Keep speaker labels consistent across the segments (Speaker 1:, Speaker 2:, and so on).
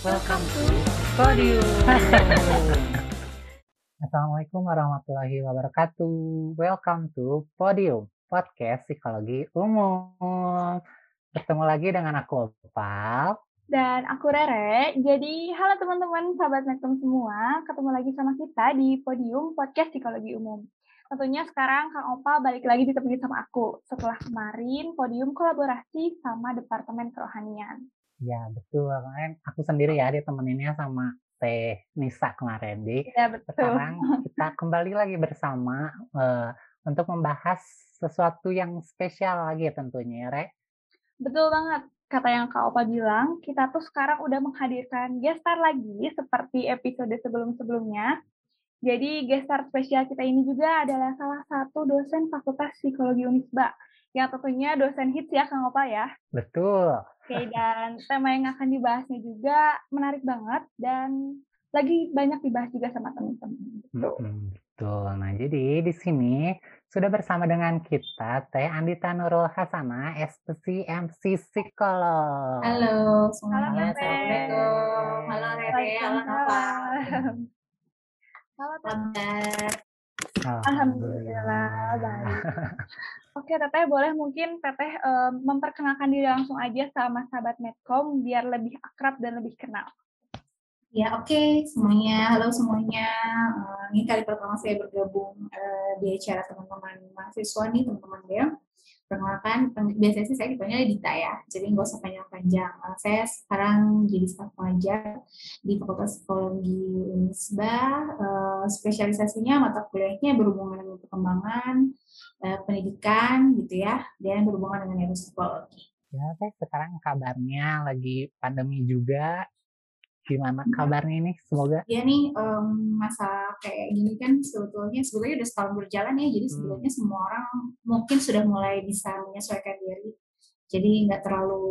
Speaker 1: Welcome to Podium. Assalamualaikum warahmatullahi wabarakatuh. Welcome to Podium, podcast psikologi umum. Bertemu lagi dengan aku Opal.
Speaker 2: Dan aku Rere. Jadi, halo teman-teman, sahabat Nektum semua. Ketemu lagi sama kita di Podium Podcast Psikologi Umum. Tentunya sekarang Kang Opal balik lagi ditemani sama aku. Setelah kemarin Podium kolaborasi sama Departemen Kerohanian.
Speaker 1: Ya, betul. Kemarin aku sendiri ya ditemeninnya sama Teh Nisa kemarin. Di
Speaker 2: Ya, betul.
Speaker 1: sekarang kita kembali lagi bersama eh, untuk membahas sesuatu yang spesial lagi tentunya ya, Re.
Speaker 2: Betul banget. Kata yang Kak Opa bilang, kita tuh sekarang udah menghadirkan gestar lagi seperti episode sebelum-sebelumnya. Jadi gestar spesial kita ini juga adalah salah satu dosen Fakultas Psikologi Unisba. Yang tentunya dosen hits ya Kang Opa ya.
Speaker 1: Betul.
Speaker 2: Oke, dan tema yang akan dibahasnya juga menarik banget dan lagi banyak dibahas juga sama teman-teman. Gitu.
Speaker 1: Mm-mm, betul. Nah, jadi di sini sudah bersama dengan kita Teh Andita Nurul Hasana, SPC MC Psikolog.
Speaker 3: Halo semuanya,
Speaker 2: Halo.
Speaker 3: Assalamualaikum. Halo Rere, halo Nova.
Speaker 2: Waalaikumsalam. Halo, Teh.
Speaker 3: Kabar?
Speaker 2: Alhamdulillah, baik. Oke, Teteh, boleh mungkin Teteh eh, memperkenalkan diri langsung aja sama sahabat Medcom biar lebih akrab dan lebih kenal.
Speaker 3: Ya oke semuanya, halo semuanya. Eh, ini kali pertama saya bergabung eh, di acara teman-teman mahasiswa nih, teman-teman dia. Perkenalkan, biasanya sih saya dipanggil Dita ya, jadi nggak usah panjang-panjang. Eh, saya sekarang jadi staf pengajar di Fakultas Psikologi Unisba. Eh, spesialisasinya mata kuliahnya berhubungan dengan perkembangan, eh, pendidikan gitu ya, dan berhubungan dengan neuropsikologi.
Speaker 1: Ya, Teh, sekarang kabarnya lagi pandemi juga. Gimana kabarnya ini? Semoga
Speaker 3: ya nih em, masa kayak gini kan sebetulnya sebetulnya udah setahun berjalan ya jadi
Speaker 1: Hmm.
Speaker 3: sebetulnya semua orang mungkin sudah mulai bisa menyesuaikan diri jadi nggak terlalu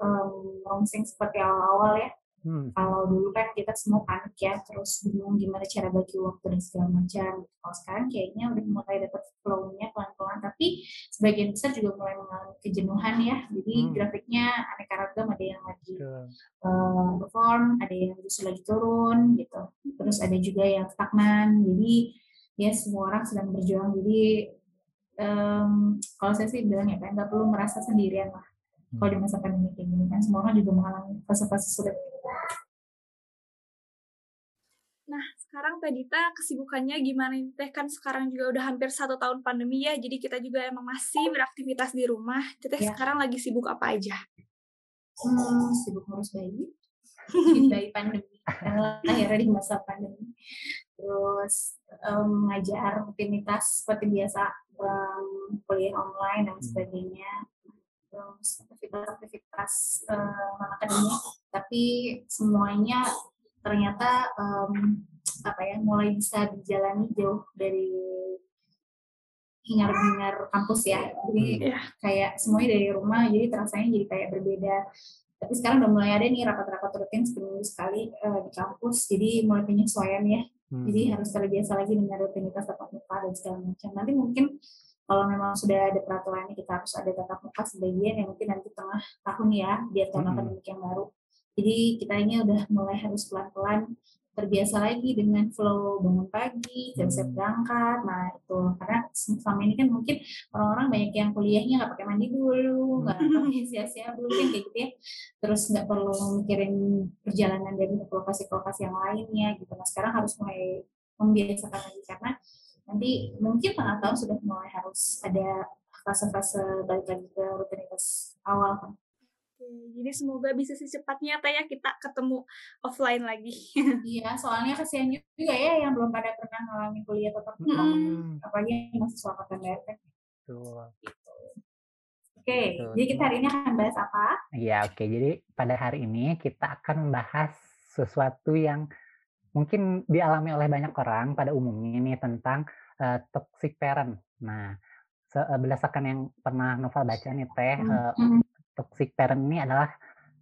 Speaker 3: em, rongsing seperti awal-awal ya
Speaker 1: hmm,
Speaker 3: kalau dulu kan kita semua panik ya terus bingung gimana cara bagi waktu dan segala macam kalau sekarang kayaknya udah mulai dapat flow-nya pelan-pelan tapi sebagian besar juga mulai mengalami kejenuhan ya jadi
Speaker 1: Hmm.
Speaker 3: grafiknya aneka ragam ada yang lagi
Speaker 1: betul.
Speaker 3: eh, perform, ada yang justru lagi turun gitu. Terus ada juga yang stagnan. Jadi ya semua orang sedang berjuang. Jadi em, kalau saya sih bilang ya kan nggak perlu merasa sendirian lah. Kalau di masa pandemi kayak gini kan semua orang juga mengalami fase-fase sulit.
Speaker 2: Nah, sekarang Teh Dita kesibukannya gimana nih Teh? Kan sekarang juga udah hampir satu tahun pandemi ya, jadi kita juga emang masih beraktivitas di rumah. Teteh
Speaker 3: Ya.
Speaker 2: sekarang lagi sibuk apa aja?
Speaker 3: Hmm, sibuk ngurus bayi. Bayi pandemi. Karena akhirnya di masa pandemi. Terus em, mengajar rutinitas seperti biasa em, kuliah online dan sebagainya. Aktivitas-aktivitas eh, non-akademik. Tapi semuanya ternyata em, apa ya mulai bisa dijalani jauh dari hingar-bingar kampus ya. Jadi
Speaker 2: Iya.
Speaker 3: kayak semuanya dari rumah jadi terasanya jadi kayak berbeda tapi sekarang udah mulai ada nih rapat-rapat rutin seminggu sekali eh, di kampus jadi mulai penyesuaian ya
Speaker 1: Hmm,
Speaker 3: jadi harus terbiasa lagi dengan rutinitas tatap muka dan segala macam nanti mungkin kalau memang sudah ada peraturannya kita harus ada tatap muka sebagian yang mungkin nanti tengah tahun ya biar tahun akademik yang baru jadi kita ini udah mulai harus pelan-pelan terbiasa lagi dengan flow bangun pagi, siap-siap
Speaker 1: Hmm.
Speaker 3: berangkat. Nah, itu karena selama ini kan mungkin orang-orang banyak yang kuliahnya nggak pakai mandi dulu, nggak pakai sia-sia dulu kan kayak gitu ya. Terus nggak perlu mikirin perjalanan dari ke lokasi ke lokasi yang lainnya gitu. Nah, sekarang harus mulai membiasakan lagi karena nanti mungkin tengah tahun sudah mulai harus ada fase-fase balik lagi ke rutinitas awal kan.
Speaker 2: Oke, Jadi semoga bisa secepatnya Teh ya kita ketemu offline lagi.
Speaker 3: Iya, soalnya kasihan juga ya yang belum pada pernah ngalamin kuliah tetap muka.
Speaker 1: hmm,
Speaker 3: Apalagi yang mahasiswa angkatan kan.
Speaker 1: betul.
Speaker 3: Oke,
Speaker 1: Betul.
Speaker 3: jadi kita hari ini akan bahas apa?
Speaker 1: Ya, oke. Jadi pada hari ini kita akan membahas sesuatu yang mungkin dialami oleh banyak orang pada umumnya ini tentang eh, toxic parent. Nah, se- eh, berdasarkan yang pernah novel baca nih Teh, eh,
Speaker 3: Hmm,
Speaker 1: toxic parent ini adalah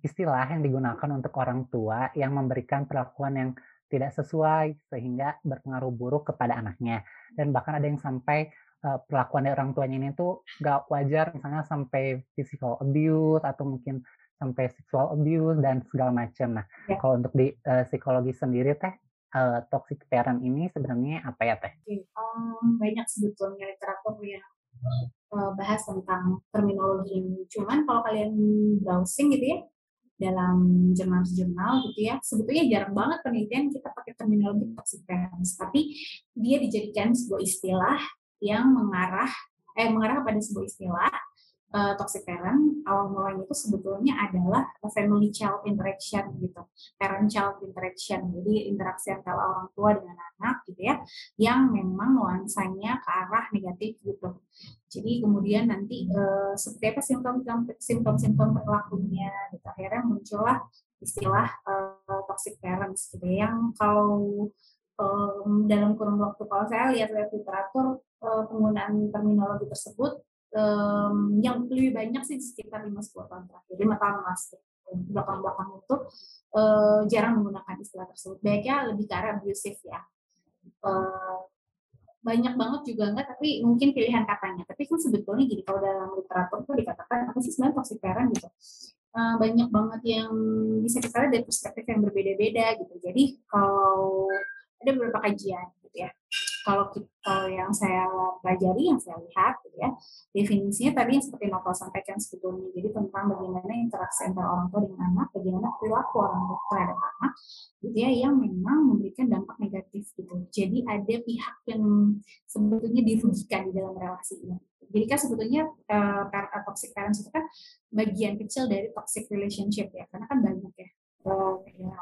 Speaker 1: istilah yang digunakan untuk orang tua yang memberikan perlakuan yang tidak sesuai sehingga berpengaruh buruk kepada anaknya dan bahkan ada yang sampai eh, perlakuan dari orang tuanya ini tuh gak wajar misalnya sampai physical abuse atau mungkin sampai sexual abuse dan segala macam. Nah,
Speaker 3: Ya.
Speaker 1: kalau untuk di uh, psikologi sendiri teh uh, toxic parent ini sebenarnya apa ya teh?
Speaker 3: Um, banyak sebetulnya literatur yang uh, bahas tentang terminologi ini. Cuman kalau kalian browsing gitu ya dalam jurnal-jurnal gitu ya, sebetulnya jarang banget penelitian kita pakai terminologi toxic parents, tapi dia dijadikan sebuah istilah yang mengarah eh mengarah pada sebuah istilah uh, toxic parent awal mulanya itu sebetulnya adalah family child interaction gitu. Parent child interaction. Jadi interaksi antara orang tua dengan anak gitu ya yang memang nuansanya ke arah negatif gitu. Jadi kemudian nanti uh, seperti apa simptom-simptom perilakunya gitu. Akhirnya muncullah istilah uh, toxic parents gitu ya, yang kalau um, dalam kurun waktu kalau saya lihat-lihat literatur uh, penggunaan terminologi tersebut um, yang lebih banyak sih sekitar 5-10 tahun terakhir, 5 tahun mas belakang-belakang itu uh, jarang menggunakan istilah tersebut. Baiknya lebih ke arah abusive ya. Uh, banyak banget juga enggak, tapi mungkin pilihan katanya. Tapi kan sebetulnya gini, kalau dalam literatur itu dikatakan apa sih sebenarnya toxic parent gitu. Uh, banyak banget yang bisa kita lihat dari perspektif yang berbeda-beda gitu. Jadi kalau ada beberapa kajian kalau kita yang saya pelajari, yang saya lihat, gitu ya, definisinya tadi yang seperti Novel sampaikan sebetulnya, jadi tentang bagaimana interaksi antara orang tua dengan anak, bagaimana perilaku orang tua terhadap anak, gitu ya, yang memang memberikan dampak negatif gitu. Jadi ada pihak yang sebetulnya dirugikan di dalam relasi ini. Jadi kan sebetulnya uh, toxic parents itu kan bagian kecil dari toxic relationship ya, karena kan banyak ya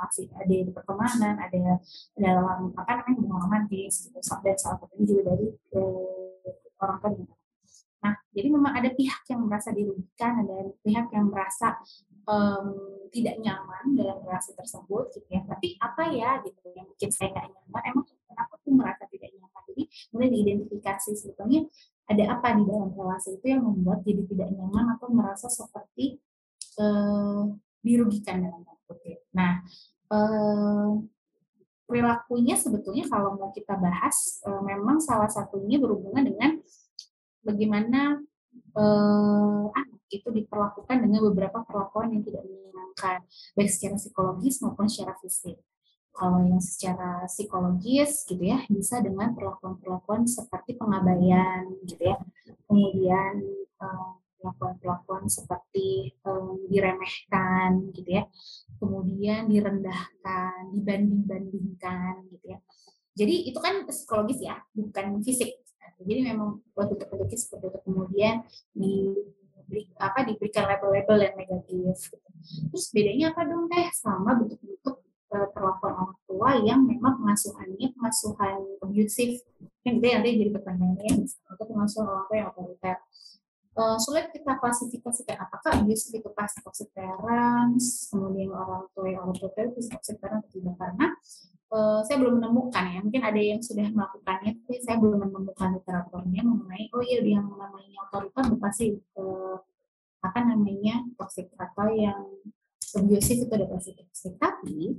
Speaker 3: relasi ada di pertemanan ada dalam apa namanya hubungan romantis gitu dan salah satunya juga dari eh, orang tua dengan Nah, jadi memang ada pihak yang merasa dirugikan, ada pihak yang merasa um, tidak nyaman dalam relasi tersebut, gitu ya. Tapi apa ya, gitu, yang bikin saya nggak nyaman, emang kenapa tuh merasa tidak nyaman? Jadi, mulai diidentifikasi sebetulnya ada apa di dalam relasi itu yang membuat jadi tidak nyaman atau merasa seperti uh, dirugikan dalam kutip. Nah, perilakunya sebetulnya kalau mau kita bahas, eh, memang salah satunya berhubungan dengan bagaimana eh, anak itu diperlakukan dengan beberapa perlakuan yang tidak menyenangkan, baik secara psikologis maupun secara fisik. Kalau yang secara psikologis gitu ya, bisa dengan perlakuan-perlakuan seperti pengabaian gitu ya, kemudian eh, perlakuan-perlakuan seperti um, diremehkan gitu ya, kemudian direndahkan, dibanding-bandingkan gitu ya. Jadi itu kan psikologis ya, bukan fisik. Jadi memang terbentuk seperti itu kemudian di apa diberikan label-label yang negatif. Gitu. Terus bedanya apa dong teh sama bentuk-bentuk uh, perlakuan orang tua yang memang pengasuhannya pengasuhan abusive yang gitu ya nanti jadi pertanyaannya atau pengasuhan orang tua yang otoriter uh, sulit kita klasifikasikan apakah abuse itu pasti toxic parents, kemudian orang tua yang orang tua itu toxic parents atau tidak. Karena uh, saya belum menemukan ya mungkin ada yang sudah melakukannya tapi saya belum menemukan literaturnya mengenai oh iya yang namanya otoriter pasti uh, apa namanya toxic atau yang abusive itu ada pasti toxic. Tapi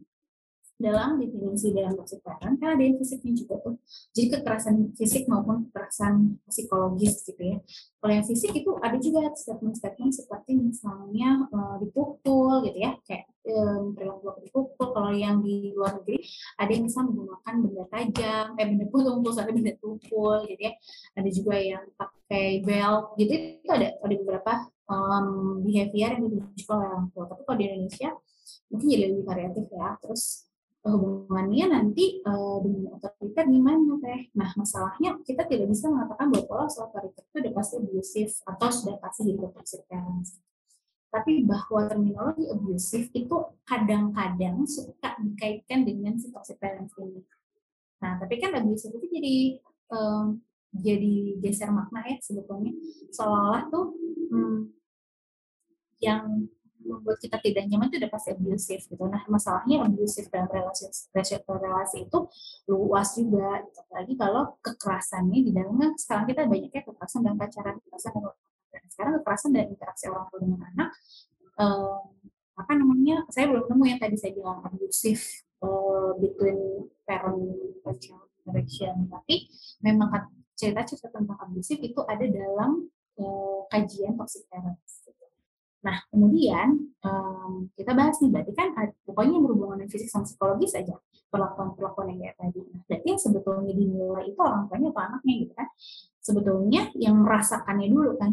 Speaker 3: dalam definisi dalam toxic parent kan ada yang fisiknya juga tuh. Jadi kekerasan fisik maupun kekerasan psikologis gitu ya. Kalau yang fisik itu ada juga statement-statement seperti misalnya uh, dipukul gitu ya kayak um, perilaku dipukul. Kalau yang di luar negeri ada yang bisa menggunakan benda tajam eh benda tumpul ada benda tumpul gitu ya. Ada juga yang pakai belt gitu itu ada ada beberapa um, behavior yang ditunjukkan oleh orang tua. Tapi kalau di Indonesia mungkin jadi lebih variatif ya. Terus hubungannya nanti uh, dengan otoriter gimana teh? Nah masalahnya kita tidak bisa mengatakan bahwa pola otoriter itu sudah pasti abusive atau sudah pasti jadi toxic parents. Tapi bahwa terminologi abusive itu kadang-kadang suka dikaitkan dengan si toxic ini. Nah tapi kan abusive itu jadi um, jadi geser makna ya sebetulnya seolah-olah tuh hmm, yang membuat kita tidak nyaman itu udah pasti abusive gitu. Nah masalahnya abusive dalam relasi relasi itu luas juga. Gitu. Apalagi kalau kekerasannya di dalamnya sekarang kita banyaknya kekerasan dan pacaran, kekerasan dan sekarang kekerasan dan interaksi orang tua dengan anak um, apa namanya saya belum nemu yang tadi saya bilang abusive uh, between parent and child interaction tapi memang cerita-cerita tentang abusive itu ada dalam uh, kajian toxic parents Nah, kemudian um, kita bahas nih, berarti kan pokoknya berhubungan dengan fisik sama psikologis saja perlakuan-perlakuan yang kayak tadi. Nah, berarti yang sebetulnya dinilai itu orang tuanya atau anaknya gitu kan. Sebetulnya yang merasakannya dulu kan,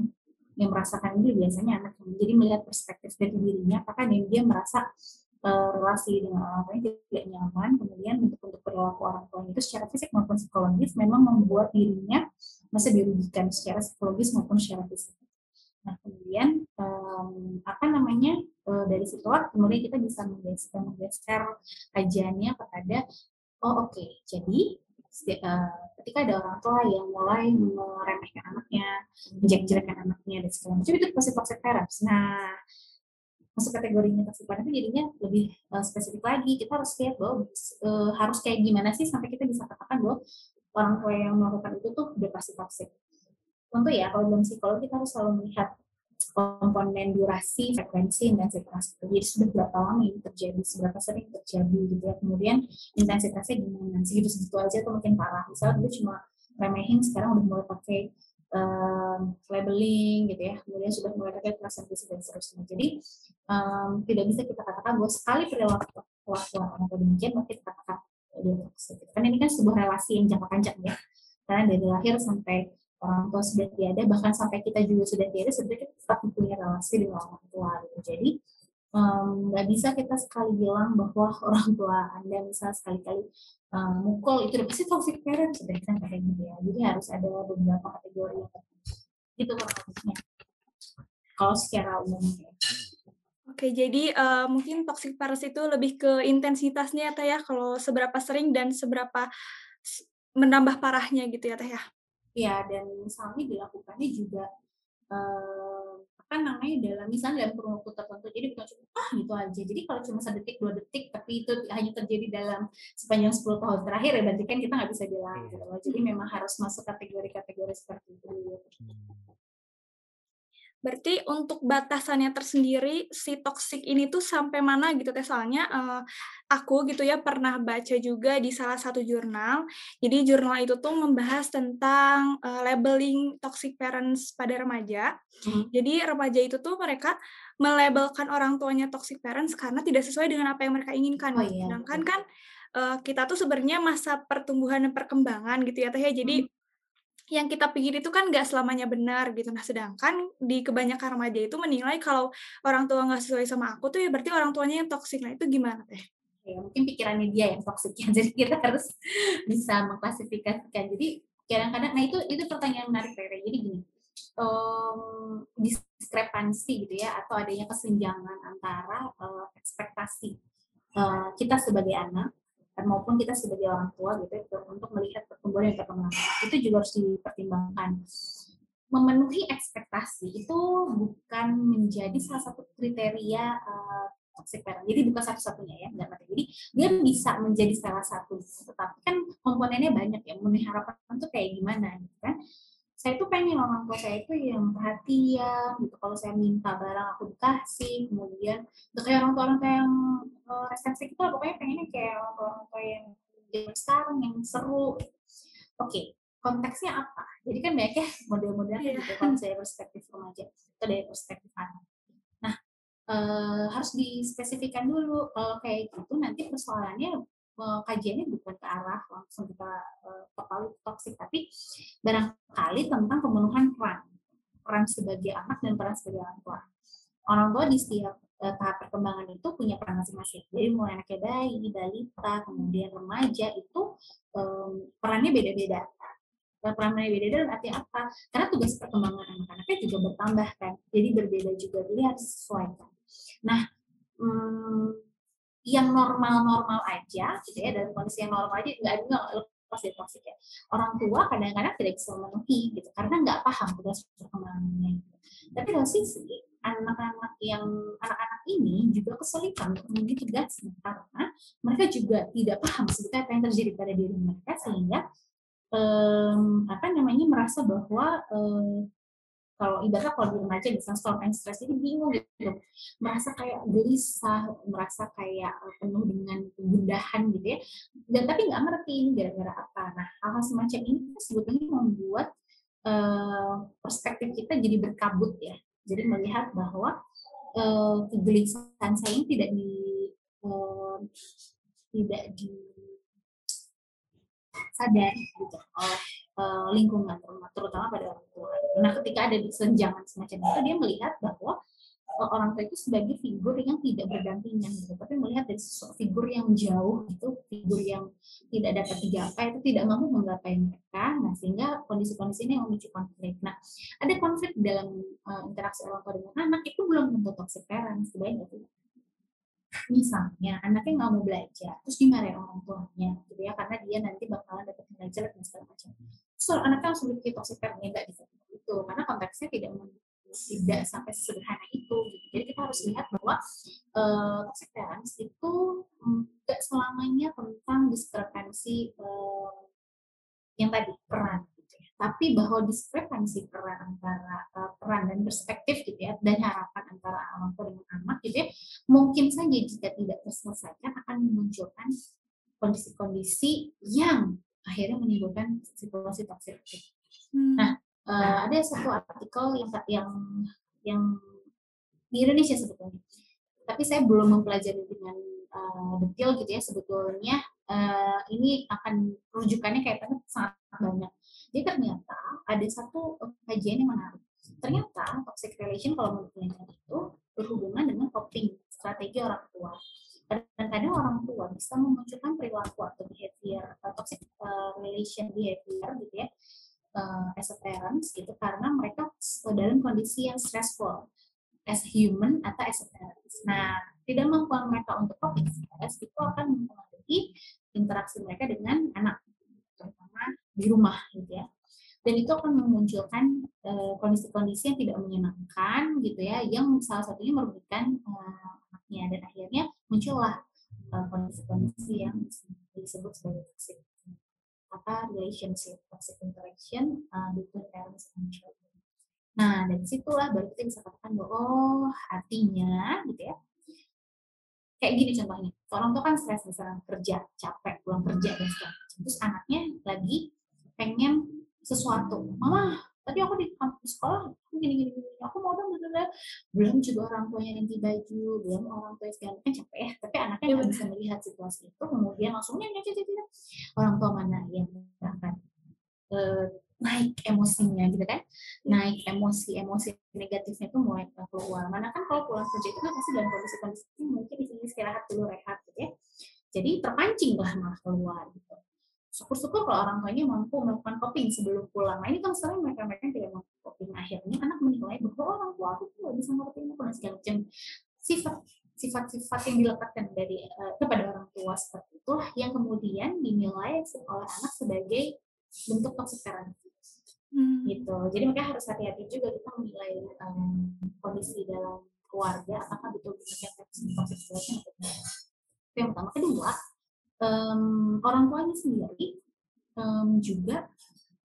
Speaker 3: yang merasakan dulu biasanya anak. Jadi melihat perspektif dari dirinya, apakah dia, dia merasa uh, relasi dengan orang tuanya tidak nyaman, kemudian untuk untuk perilaku orang tuanya itu secara fisik maupun psikologis memang membuat dirinya masih dirugikan secara psikologis maupun secara fisik. Nah, kemudian um, apa namanya uh, dari situ kemudian kita bisa menggeser, menggeser kajiannya kepada oh oke okay, jadi uh, ketika ada orang tua yang mulai meremehkan anaknya, menjelek-jelekan anaknya dan segala macam itu pasti toxic parents. Nah, masuk kategorinya toxic parents itu jadinya lebih uh, spesifik lagi. Kita harus lihat bahwa uh, harus kayak gimana sih sampai kita bisa katakan bahwa orang tua yang melakukan itu tuh udah pasti toxic tentu ya kalau dalam psikologi kita harus selalu melihat komponen durasi, frekuensi, intensitas. Jadi sudah berapa lama ini terjadi, seberapa sering terjadi gitu ya. Kemudian intensitasnya gimana, segitu-segitu aja tuh mungkin parah. Misalnya dulu cuma remehin, sekarang udah mulai pakai um, labeling gitu ya. Kemudian sudah mulai pakai fisik dan seterusnya. Jadi um, tidak bisa kita katakan bahwa sekali perilaku orang tua demikian, maka kita katakan dia toxic. Karena ini kan sebuah relasi yang jangka panjang ya. Karena dari lahir sampai orang tua sudah tiada, bahkan sampai kita juga sudah tiada, sebenarnya kita tetap punya relasi dengan orang tua. Gitu. Jadi nggak um, bisa kita sekali bilang bahwa orang tua anda misalnya sekali-kali um, mukul itu udah pasti toxic parent sudah kita kayak gitu ya jadi harus ada beberapa kategori yang itu kurang kalau secara umum ya.
Speaker 2: Oke, jadi uh, mungkin toxic parents itu lebih ke intensitasnya ya Teh ya, kalau seberapa sering dan seberapa menambah parahnya gitu ya Teh ya?
Speaker 3: Ya dan misalnya dilakukannya juga eh, apa namanya dalam misalnya dalam kurun waktu tertentu jadi bukan cuma ah gitu aja jadi kalau cuma sedetik dua detik tapi itu hanya terjadi dalam sepanjang 10 tahun terakhir ya berarti kan kita nggak bisa bilang iya. gitu loh jadi memang harus masuk kategori-kategori seperti itu hmm.
Speaker 2: Berarti untuk batasannya tersendiri si toxic ini tuh sampai mana gitu teh soalnya uh, aku gitu ya pernah baca juga di salah satu jurnal. Jadi jurnal itu tuh membahas tentang uh, labeling toxic parents pada remaja. Hmm. Jadi remaja itu tuh mereka melabelkan orang tuanya toxic parents karena tidak sesuai dengan apa yang mereka inginkan. Oh, iya. Sedangkan kan uh, kita tuh sebenarnya masa pertumbuhan dan perkembangan gitu ya teh ya. Jadi hmm yang kita pikir itu kan nggak selamanya benar gitu. Nah, sedangkan di kebanyakan remaja itu menilai kalau orang tua nggak sesuai sama aku tuh ya berarti orang tuanya yang toksik. Nah, itu gimana teh?
Speaker 3: Ya, mungkin pikirannya dia yang toksik ya. Jadi kita harus bisa mengklasifikasikan. Jadi kadang-kadang, nah itu itu pertanyaan menarik Rere. Jadi gini, um, diskrepansi gitu ya, atau adanya kesenjangan antara uh, ekspektasi uh, kita sebagai anak maupun kita sebagai orang tua gitu untuk melihat pertumbuhan dan perkembangan itu juga harus dipertimbangkan memenuhi ekspektasi itu bukan menjadi salah satu kriteria uh. Jadi bukan satu-satunya ya, enggak Jadi dia bisa menjadi salah satu, tetapi kan komponennya banyak ya. Memenuhi harapan itu kayak gimana gitu kan? Saya tuh pengen orang tua saya itu yang perhatian gitu. Kalau saya minta barang aku dikasih kemudian untuk kayak orang tua orang tua yang uh, resepsi itu pokoknya pengennya kayak orang tua orang tua yang zaman sekarang yang seru. Oke okay, konteksnya apa? Jadi kan banyak ya model-modelnya yeah. gitu kalau saya perspektif remaja. Itu dari perspektif anak. Nah uh, harus dispesifikkan dulu. Kalau kayak gitu nanti persoalannya kajiannya bukan ke arah langsung kita uh, total toksik, tapi barangkali tentang pemenuhan peran peran sebagai anak dan peran sebagai orang tua. Orang tua di setiap uh, tahap perkembangan itu punya peran masing-masing. Jadi mulai anaknya bayi, balita, kemudian remaja itu um, perannya beda-beda. Perannya beda-beda dan apa? Karena tugas perkembangan anak-anaknya juga bertambah kan. Jadi berbeda juga, jadi harus sesuaikan. Nah, um, yang normal-normal aja gitu ya dalam kondisi yang normal aja nggak ada dari toksik ya orang tua kadang-kadang tidak bisa memenuhi gitu karena nggak paham tugas perkembangannya gitu. tapi kalau sisi anak-anak yang anak-anak ini juga kesulitan untuk memenuhi tugasnya karena mereka juga tidak paham sebetulnya apa yang terjadi pada diri mereka sehingga um, apa namanya merasa bahwa um, kalau ibaratnya kalau di remaja misalnya storm and stress ini bingung gitu. Merasa kayak gelisah merasa kayak eh, penuh dengan kegundahan gitu ya. Dan tapi nggak ngerti ini gara-gara apa. Nah hal-hal semacam ini kan sebetulnya membuat uh, perspektif kita jadi berkabut ya. Jadi melihat bahwa uh, kegelisahan saya ini tidak di tidak di sadar gitu oleh uh, lingkungan terutama pada orang tua. Nah, ketika ada senjangan semacam itu dia melihat bahwa orang tua itu sebagai figur yang tidak berdampingan gitu, tapi melihat dari sosok figur yang jauh itu figur yang tidak dapat digapai itu tidak mampu menggapai mereka. Nah sehingga kondisi-kondisi ini yang memicu konflik. Nah ada konflik dalam uh, interaksi orang tua dengan anak itu belum tentu toxic parent sebaiknya itu misalnya anaknya nggak mau belajar terus dimarahin orang tuanya gitu ya karena dia nanti bakalan dapat nilai jelek dan segala macam so anaknya langsung dipikir toxic parent ya nggak bisa itu karena konteksnya tidak tidak sampai sesederhana itu gitu. jadi kita harus lihat bahwa uh, parents itu mm, selamanya tentang diskrepansi uh, yang tadi peran ya. Tapi bahwa diskrepansi peran antara uh, peran dan perspektif gitu ya dan harapan antara orang tua dengan anak gitu ya mungkin saja jika tidak terselesaikan akan memunculkan kondisi-kondisi yang akhirnya menimbulkan situasi toksik. Hmm. Nah, uh, ada satu artikel yang yang yang di Indonesia sebetulnya tapi saya belum mempelajari dengan uh, detail gitu ya sebetulnya uh, ini akan rujukannya kayaknya sangat banyak jadi ternyata ada satu kajian yang menarik. Ternyata toxic relation kalau menurut penelitian itu berhubungan dengan coping strategi orang tua. Kadang-kadang orang tua bisa memunculkan perilaku atau behavior uh, toxic uh, relation behavior gitu ya as a parents gitu karena mereka dalam kondisi yang stressful as a human atau as a parents. Nah, tidak mampu mereka untuk coping stress itu akan mempengaruhi interaksi mereka dengan anak di rumah gitu ya. Dan itu akan memunculkan uh, kondisi-kondisi yang tidak menyenangkan gitu ya, yang salah satunya merugikan uh, anaknya dan akhirnya muncullah kondisi-kondisi uh, yang disebut sebagai toxic apa relationship toxic interaction uh, between parents and children. Nah dari situlah baru kita bisa katakan bahwa oh artinya gitu ya kayak gini contohnya orang tua kan stres misalnya kerja capek pulang kerja dan segala terus anaknya lagi pengen sesuatu. Mama tapi aku di kampus sekolah aku gini gini gini aku mau dong bener belum juga orang tuanya ganti baju belum orang tua segala kan capek ya. Tapi anaknya nggak bisa melihat situasi itu kemudian langsungnya orang tua mana yang akan uh, naik emosinya gitu kan? Naik emosi emosi negatifnya itu mulai keluar. Mana kan kalau pulang kerja itu kan pasti dalam kondisi kondisi mungkin di sini istirahat dulu rehat gitu ya. Jadi terpancing lah malah keluar gitu syukur-syukur kalau orang tuanya mampu melakukan coping sebelum pulang. Nah ini kan sering mereka-mereka tidak mampu coping. Akhirnya anak menilai bahwa orang tua aku tuh bisa coping aku dan segala macam. Sifat sifat-sifat yang dilekatkan dari uh, kepada orang tua seperti itu yang kemudian dinilai oleh anak sebagai bentuk toxic parenting. Hmm. gitu. Jadi mereka harus hati-hati juga kita menilai um, kondisi dalam keluarga apakah betul-betul toxic parenting atau tidak. Yang pertama, kedua, um, orang tuanya sendiri um, juga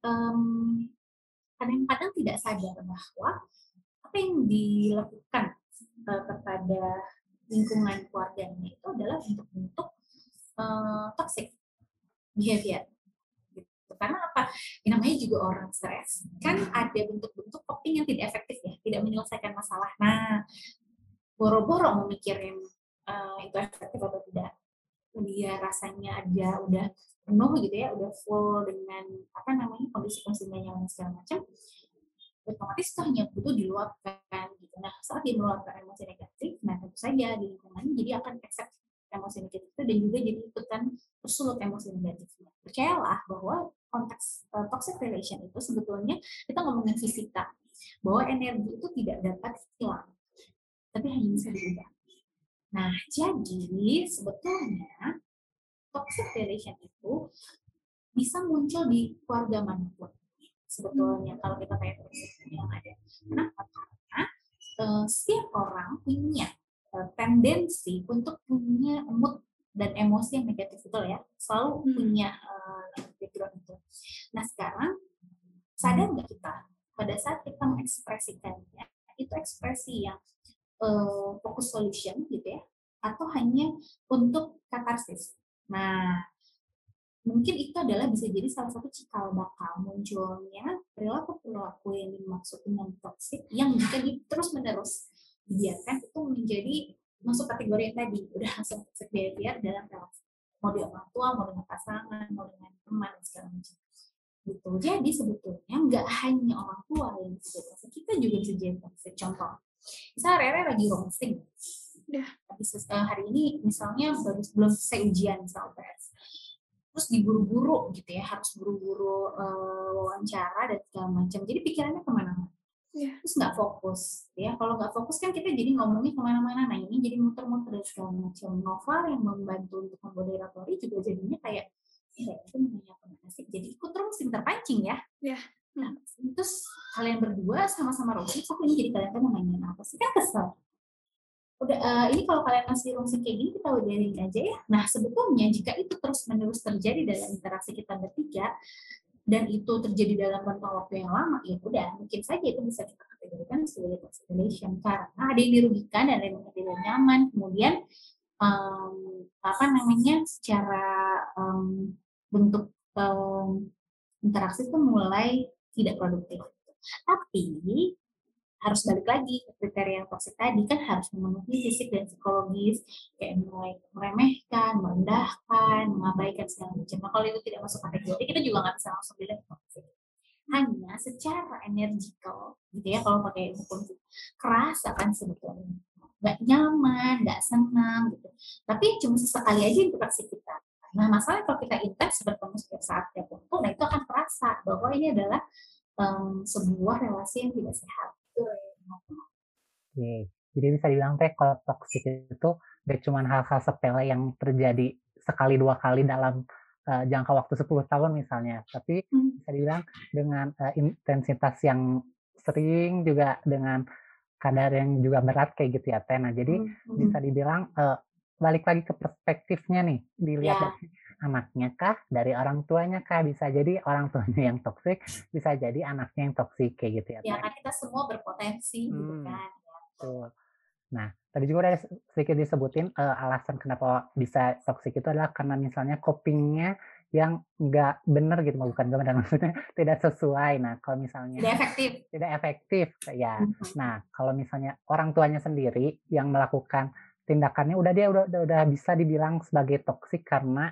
Speaker 3: um, kadang-kadang tidak sadar bahwa apa yang dilakukan uh, kepada lingkungan keluarganya itu adalah bentuk-bentuk uh, toxic behavior. Gitu. Karena apa? Yang namanya juga orang stres. Kan ada bentuk-bentuk coping yang tidak efektif ya, tidak menyelesaikan masalah. Nah, boro-boro memikirin uh, itu efektif atau tidak dia rasanya ada udah penuh gitu ya, udah full dengan apa namanya kondisi-kondisi yang segala macam, otomatis itu hanya butuh diluapkan gitu. Nah saat dia meluapkan emosi negatif, nah tentu saja di lingkungannya jadi akan accept emosi negatif itu dan juga jadi ikutan tersulut emosi negatifnya. Percayalah bahwa konteks uh, toxic relation itu sebetulnya kita ngomongin fisika, bahwa energi itu tidak dapat hilang, tapi hanya bisa diubah. Nah, jadi sebetulnya toxic relation itu bisa muncul di keluarga mana pun. Sebetulnya kalau kita tanya yang ada. Kenapa? Karena uh, setiap orang punya uh, tendensi untuk punya mood dan emosi yang negatif itu ya. Selalu hmm. punya uh, background itu. Nah, sekarang sadar nggak kita pada saat kita mengekspresikannya itu ekspresi yang uh, fokus solution gitu ya atau hanya untuk katarsis. Nah, mungkin itu adalah bisa jadi salah satu cikal bakal munculnya perilaku-perilaku yang dimaksud dengan toksik yang jika terus menerus dibiarkan itu menjadi masuk kategori yang tadi udah langsung toxic dalam relasi. Mau di orang tua mau dengan pasangan mau dengan teman dan segala macam. Gitu. Jadi sebetulnya nggak hanya orang tua yang toxic kita juga bisa jadi toxic. Contoh misalnya Rere lagi roasting.
Speaker 2: Ya.
Speaker 3: habis uh, hari ini misalnya baru belum selesai ujian misal UTS terus diburu-buru gitu ya harus buru-buru uh, wawancara dan segala macam. Jadi pikirannya ke mana-mana.
Speaker 2: Iya.
Speaker 3: terus nggak fokus ya. Kalau nggak fokus kan kita jadi ngomongnya ke mana-mana. Nah ini jadi muter-muter dan segala macam. Novel yang membantu untuk memoderatori juga jadinya kayak ya itu namanya apa sih? Jadi ikut terus yang terpancing ya.
Speaker 2: Iya.
Speaker 3: Nah terus kalian berdua sama-sama roasting kok ini jadi kalian tuh nanyain apa sih? Kan kesel. Udah eh, ini kalau kalian masih roasting kayak gini kita udahin aja ya. Nah sebetulnya jika itu terus menerus terjadi dalam interaksi kita bertiga dan itu terjadi dalam rentang waktu yang lama ya udah mungkin saja itu bisa kita kategorikan sebagai toxic relation. Karena ada yang dirugikan dan ada yang tidak nyaman. Kemudian em, apa namanya secara em, bentuk em, interaksi itu mulai tidak produktif tapi harus balik lagi ke kriteria yang toxic tadi kan harus memenuhi fisik dan psikologis kayak mulai meremehkan, merendahkan, mengabaikan segala macam. Nah kalau itu tidak masuk kategori kita juga nggak bisa langsung bilang toxic. Hanya secara energikal gitu ya kalau pakai hukum kerasa kan sebetulnya nggak nyaman, nggak senang gitu. Tapi cuma sesekali aja interaksi kita. Nah masalahnya kalau kita intens bertemu setiap saat tiap waktu, nah itu akan terasa bahwa ini adalah em, sebuah relasi yang tidak sehat.
Speaker 1: Oke, jadi bisa dibilang teh kalau toxic itu gak cuma hal-hal sepele yang terjadi sekali dua kali dalam eh, jangka waktu 10 tahun misalnya, tapi
Speaker 3: Hmm.
Speaker 1: bisa dibilang dengan eh, intensitas yang sering juga dengan kadar yang juga berat kayak gitu ya Teh. Nah, jadi
Speaker 3: Hmm.
Speaker 1: bisa dibilang eh, balik lagi ke perspektifnya nih, dilihat
Speaker 3: Ya.
Speaker 1: dari anaknya kah, dari orang tuanya kah, bisa jadi orang tuanya yang toksik, bisa jadi anaknya yang toksik kayak gitu ya
Speaker 3: ya kan kita semua berpotensi gitu
Speaker 1: Hmm.
Speaker 3: kan
Speaker 1: Betul. Nah, tadi juga udah sedikit disebutin eh, alasan kenapa bisa toksik itu adalah karena misalnya copingnya yang nggak bener gitu, bukan nggak benar maksudnya tidak sesuai. Nah, kalau misalnya
Speaker 3: tidak efektif
Speaker 1: tidak efektif, ya. Nah, kalau misalnya orang tuanya sendiri yang melakukan tindakannya udah dia udah udah, udah bisa dibilang sebagai toksik karena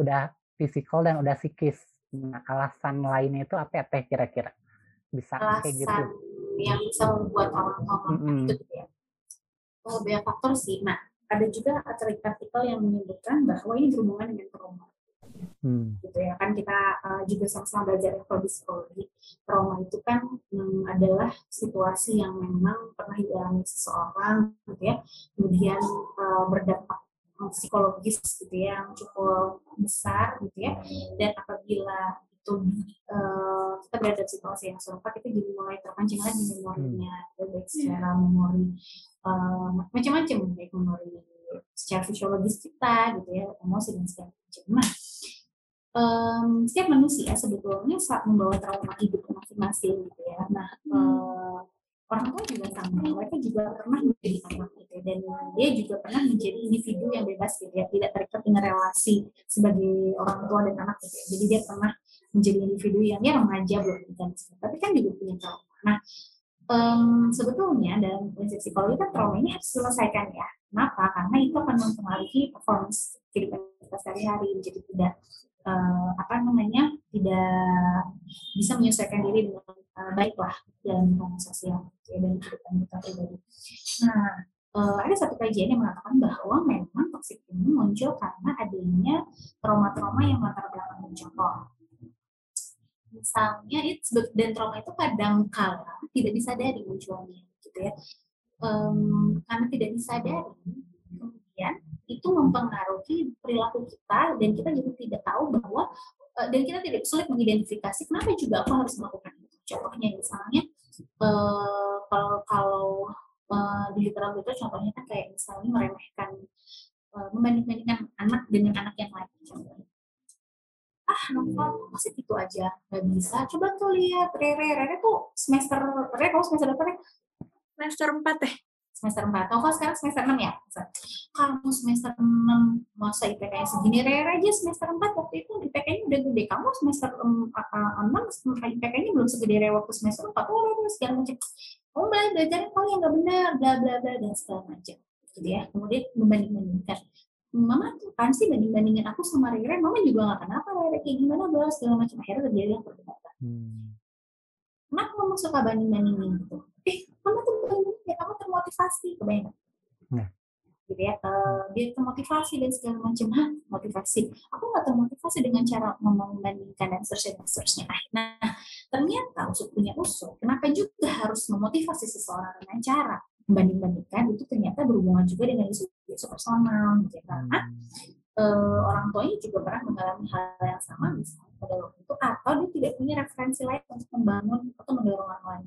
Speaker 1: udah fisikal dan udah psikis. Nah, alasan lainnya itu apa ya teh kira-kira? Bisa kayak gitu.
Speaker 3: alasan yang bisa membuat orang tua melakukan
Speaker 1: Mm-mm.
Speaker 3: itu gitu ya oh, banyak faktor sih nah ada juga artikel yang menyebutkan bahwa ini berhubungan dengan trauma
Speaker 1: Hmm.
Speaker 3: gitu ya. Kan kita uh, juga sama-sama belajar psikologi. Trauma itu kan hmm, adalah situasi yang memang pernah dialami seseorang gitu ya. Kemudian uh, berdampak psikologis gitu ya yang cukup besar gitu ya. Dan apabila itu uh, kita berada di situasi yang serupa kita jadi mulai terpancing lagi memorinya. Baik secara memori uh, macam-macam baik memori secara fisiologis kita gitu ya emosi dan segala macam. Nah um, setiap manusia sebetulnya saat membawa trauma hidup masing-masing gitu ya. Nah, eh, orang tua juga sama, mereka juga pernah menjadi anak gitu ya. dan dia juga pernah menjadi individu yang bebas gitu ya, tidak terikat dengan relasi sebagai orang tua dan anak gitu ya. Jadi dia pernah menjadi individu yang ya remaja belum nikah, tapi kan juga punya trauma. Nah, em, sebetulnya dalam prinsip psikologi kan trauma ini harus diselesaikan ya. Kenapa? Karena itu akan mempengaruhi performance kehidupan kita sehari-hari, jadi tidak eh, apa namanya tidak bisa menyesuaikan diri dengan eh, baik lah dalam lingkungan sosial ya, dan kehidupan kita pribadi. Nah, eh, ada satu kajian yang mengatakan bahwa memang toksik ini muncul karena adanya trauma-trauma yang latar belakang contoh. Misalnya, dan trauma itu kadang kala tidak disadari munculnya, gitu ya. Em, karena tidak disadari, kemudian itu mempengaruhi perilaku kita dan kita juga tidak tahu bahwa eh, dan kita tidak sulit mengidentifikasi kenapa juga aku harus melakukan itu. Contohnya misalnya eh, kalau kalau eh, di literatur itu contohnya kan kayak misalnya meremehkan eh, membanding-bandingkan anak dengan anak yang lain contohnya. Ah, Nova, masih itu aja nggak bisa. Coba tuh lihat Rere, Rere tuh semester Rere kamu semester berapa? Rere?
Speaker 2: Semester 4 deh.
Speaker 3: Semester 4. Nova sekarang semester 6 ya? Kamu semester 6, masa IPK-nya segini, Rere aja semester 4 waktu itu IPK-nya udah gede. Kamu semester 6, IPK-nya belum segede Rere waktu semester 4. Oh, Rere segala macam. kamu mulai belajar kamu yang nggak benar bla bla bla dan segala macam gitu ya kemudian membanding bandingkan mama tuh kan sih banding bandingin aku sama Rere mama juga nggak kenapa Rere kayak gimana bla segala macam akhirnya terjadi yang perdebatan hmm. kenapa mama suka banding bandingin gitu eh mama tuh ya kamu termotivasi kebanyakan nah gitu ya uh, dia termotivasi dan segala macam. Hah, motivasi. Aku nggak termotivasi dengan cara membandingkan dan seterusnya dan seterusnya nah ternyata usut punya usut kenapa juga harus memotivasi seseorang dengan cara membanding-bandingkan? Itu ternyata berhubungan juga dengan isu, isu personal gitu ya. karena uh, orang tuanya juga pernah mengalami hal yang sama misalnya pada waktu itu atau dia tidak punya referensi lain untuk membangun atau mendorong orang lain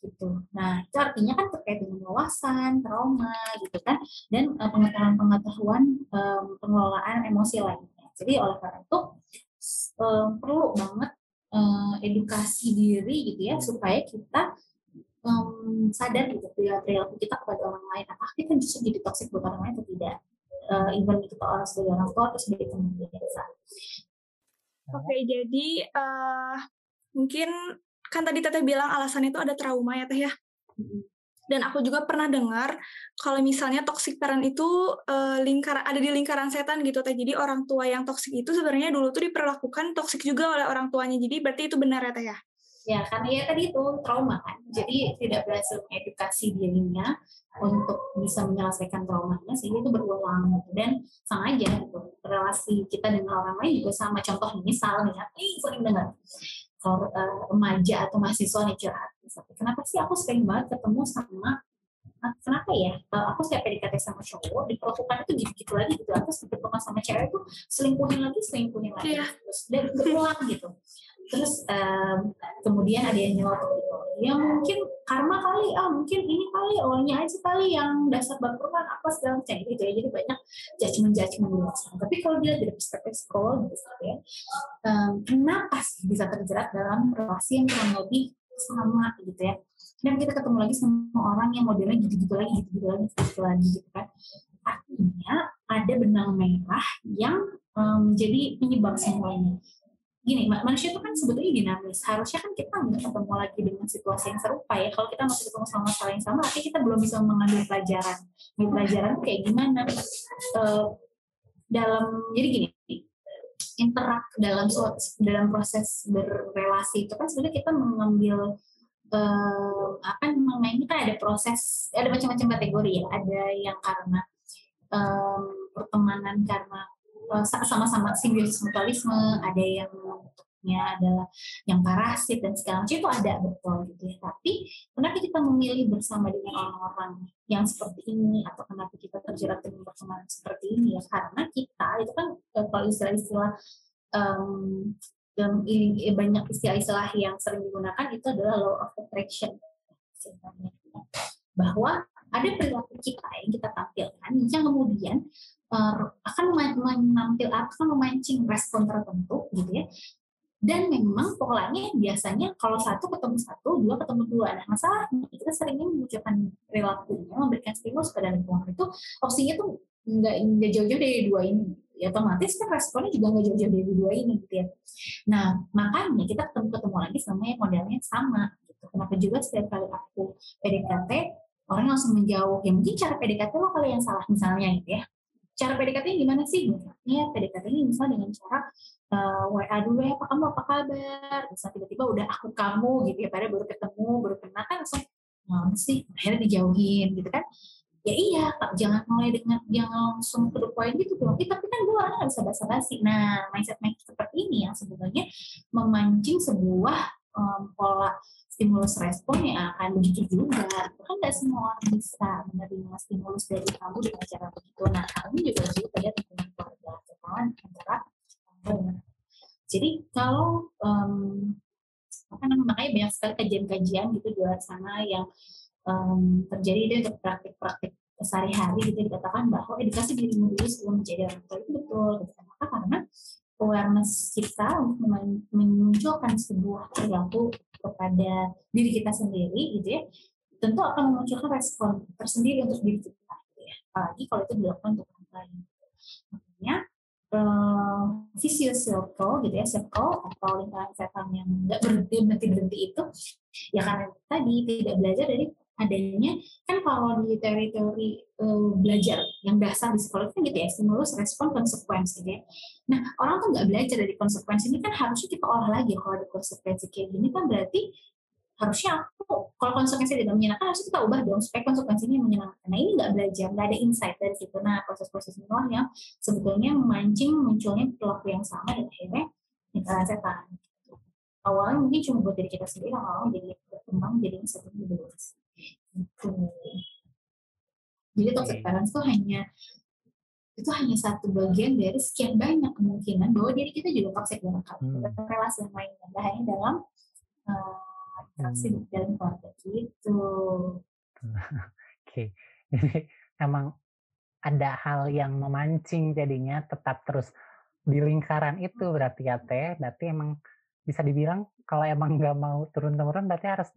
Speaker 3: gitu. Nah, itu artinya kan terkait dengan wawasan, trauma, gitu kan, dan uh, pengetahuan-pengetahuan um, pengelolaan emosi lainnya. Jadi oleh karena itu um, perlu banget uh, edukasi diri gitu ya supaya kita um, sadar gitu perilaku kita kepada orang lain. Apakah kita justru jadi toxic buat orang lain atau tidak? Uh, even kita orang sebagai orang tua atau sebagai teman biasa.
Speaker 2: Oke, jadi uh, mungkin kan tadi teteh bilang alasan itu ada trauma ya teh ya? Dan aku juga pernah dengar kalau misalnya toxic parent itu uh, lingkaran ada di lingkaran setan gitu teh. Jadi orang tua yang toxic itu sebenarnya dulu tuh diperlakukan toxic juga oleh orang tuanya. Jadi berarti itu benar ya teh ya?
Speaker 3: Ya karena ya tadi itu trauma kan. Jadi tidak berhasil mengedukasi dirinya untuk bisa menyelesaikan traumanya sehingga itu berulang gitu. Dan sama aja gitu relasi kita dengan orang lain juga sama. Contoh misal nih ya sering dengar remaja atau mahasiswa nih curhat kenapa sih aku sering banget ketemu sama kenapa ya? Uh, aku setiap PDKT sama cowok diperlakukan itu gitu-gitu lagi gitu. Atau ketemu sama cewek itu selingkuhin lagi selingkuhin lagi. Yeah. terus dan berulang gitu terus um, kemudian ada yang nyelot ya mungkin karma kali. Ah mungkin ini kali awalnya aja kali yang dasar baperan apa segala macam gitu ya. Jadi banyak judgement judgement luar tapi kalau dia dari perspektif psikologis gitu ya um, kenapa sih bisa terjerat dalam relasi yang kurang lebih sama gitu ya. Dan kita ketemu lagi sama orang yang modelnya gitu-gitu lagi gitu-gitu lagi gitu lagi gitu kan. Artinya ada benang merah yang um, jadi penyebab semuanya gini manusia itu kan sebetulnya dinamis. Harusnya kan kita nggak ketemu lagi dengan situasi yang serupa ya. Kalau kita masih ketemu sama masalah yang sama artinya kita belum bisa mengambil pelajaran. Ambil pelajaran kayak gimana? Uh, dalam jadi gini interak dalam dalam proses berrelasi itu kan sebenarnya kita mengambil uh, apa namanya kita ada proses ada macam-macam kategori ya. Ada yang karena um, pertemanan karena Eh, sama-sama simbiosis mutualisme, ada yang bentuknya adalah yang parasit dan segala macam itu ada betul gitu ya. Tapi kenapa kita memilih bersama dengan orang-orang yang seperti ini? Atau kenapa kita terjerat dengan pertemanan seperti ini ya? Karena kita itu kan eh, kalau istilah-istilah um, dan ini, banyak istilah-istilah yang sering digunakan itu adalah law of attraction. Bahwa ada perilaku kita yang kita tampilkan yang kemudian akan menampil akan memancing respon tertentu gitu ya. Dan memang polanya biasanya kalau satu ketemu satu dua ketemu dua. Nah masalahnya kita seringnya memunculkan perilakunya memberikan stimulus pada lingkungan itu opsinya tuh nggak jauh-jauh dari dua ini. Ya otomatis kan responnya juga nggak jauh-jauh dari dua ini gitu ya. Nah makanya kita ketemu ketemu lagi sama yang modelnya sama gitu. kenapa juga setiap kali aku PDKT orang langsung menjauh. Ya mungkin cara PDKT lo kali yang salah misalnya gitu ya cara PDKT gimana sih? Misalnya PDKT ini misalnya dengan cara uh, eh, WA dulu ya, apa kamu apa kabar? Bisa tiba-tiba udah aku kamu gitu ya, pada baru ketemu, baru kenal kan langsung ngomong sih, akhirnya dijauhin gitu kan. Ya iya, jangan mulai dengan jangan langsung ke poin gitu dong. Eh, tapi kan gue orangnya gak bisa basa-basi. Nah, mindset-mindset seperti ini yang sebenarnya memancing sebuah um, pola stimulus respon yang akan begitu juga. Kan nggak semua orang bisa menerima stimulus dari kamu dengan cara begitu. Nah, kamu juga harus lihat dengan keluarga kawan antara Jadi kalau um, apa namanya makanya banyak sekali kajian-kajian gitu di luar sana yang um, terjadi itu untuk praktik-praktik sehari-hari gitu dikatakan bahwa edukasi dirimu dulu sebelum menjadi orang tua itu betul. Gitu. Kenapa? Karena awareness kita untuk memunculkan sebuah perilaku kepada diri kita sendiri gitu ya tentu akan memunculkan respon tersendiri untuk diri kita gitu ya. Apalagi kalau itu dilakukan untuk orang lain. Makanya uh, vicious circle gitu ya circle atau lingkaran setan yang nggak berhenti berhenti berhenti itu ya karena tadi tidak belajar dari adanya kan kalau di teori-teori uh, belajar yang dasar di sekolah kan gitu ya stimulus respon konsekuensi gitu ya nah orang tuh nggak belajar dari konsekuensi ini kan harusnya kita olah lagi kalau ada konsekuensi kayak gini kan berarti harusnya aku kalau konsekuensi tidak menyenangkan harus kita ubah dong supaya konsekuensinya menyenangkan. Nah ini nggak belajar, nggak ada insight dari situ. Nah proses-proses inilah yang sebetulnya memancing munculnya perilaku yang sama dan akhirnya lingkaran setan. Awalnya mungkin cuma buat diri kita sendiri, lama-lama jadi berkembang jadi satu lebih luas. Gitu. Jadi toxic parents itu hanya itu hanya satu bagian dari sekian banyak kemungkinan bahwa diri kita juga toxic dalam hmm. relasi yang lainnya, hanya dalam uh, interaksi hmm. dalam keluarga gitu.
Speaker 1: Oke, jadi emang ada hal yang memancing jadinya tetap terus di lingkaran itu berarti ya teh, berarti emang bisa dibilang kalau emang nggak mau turun temurun berarti harus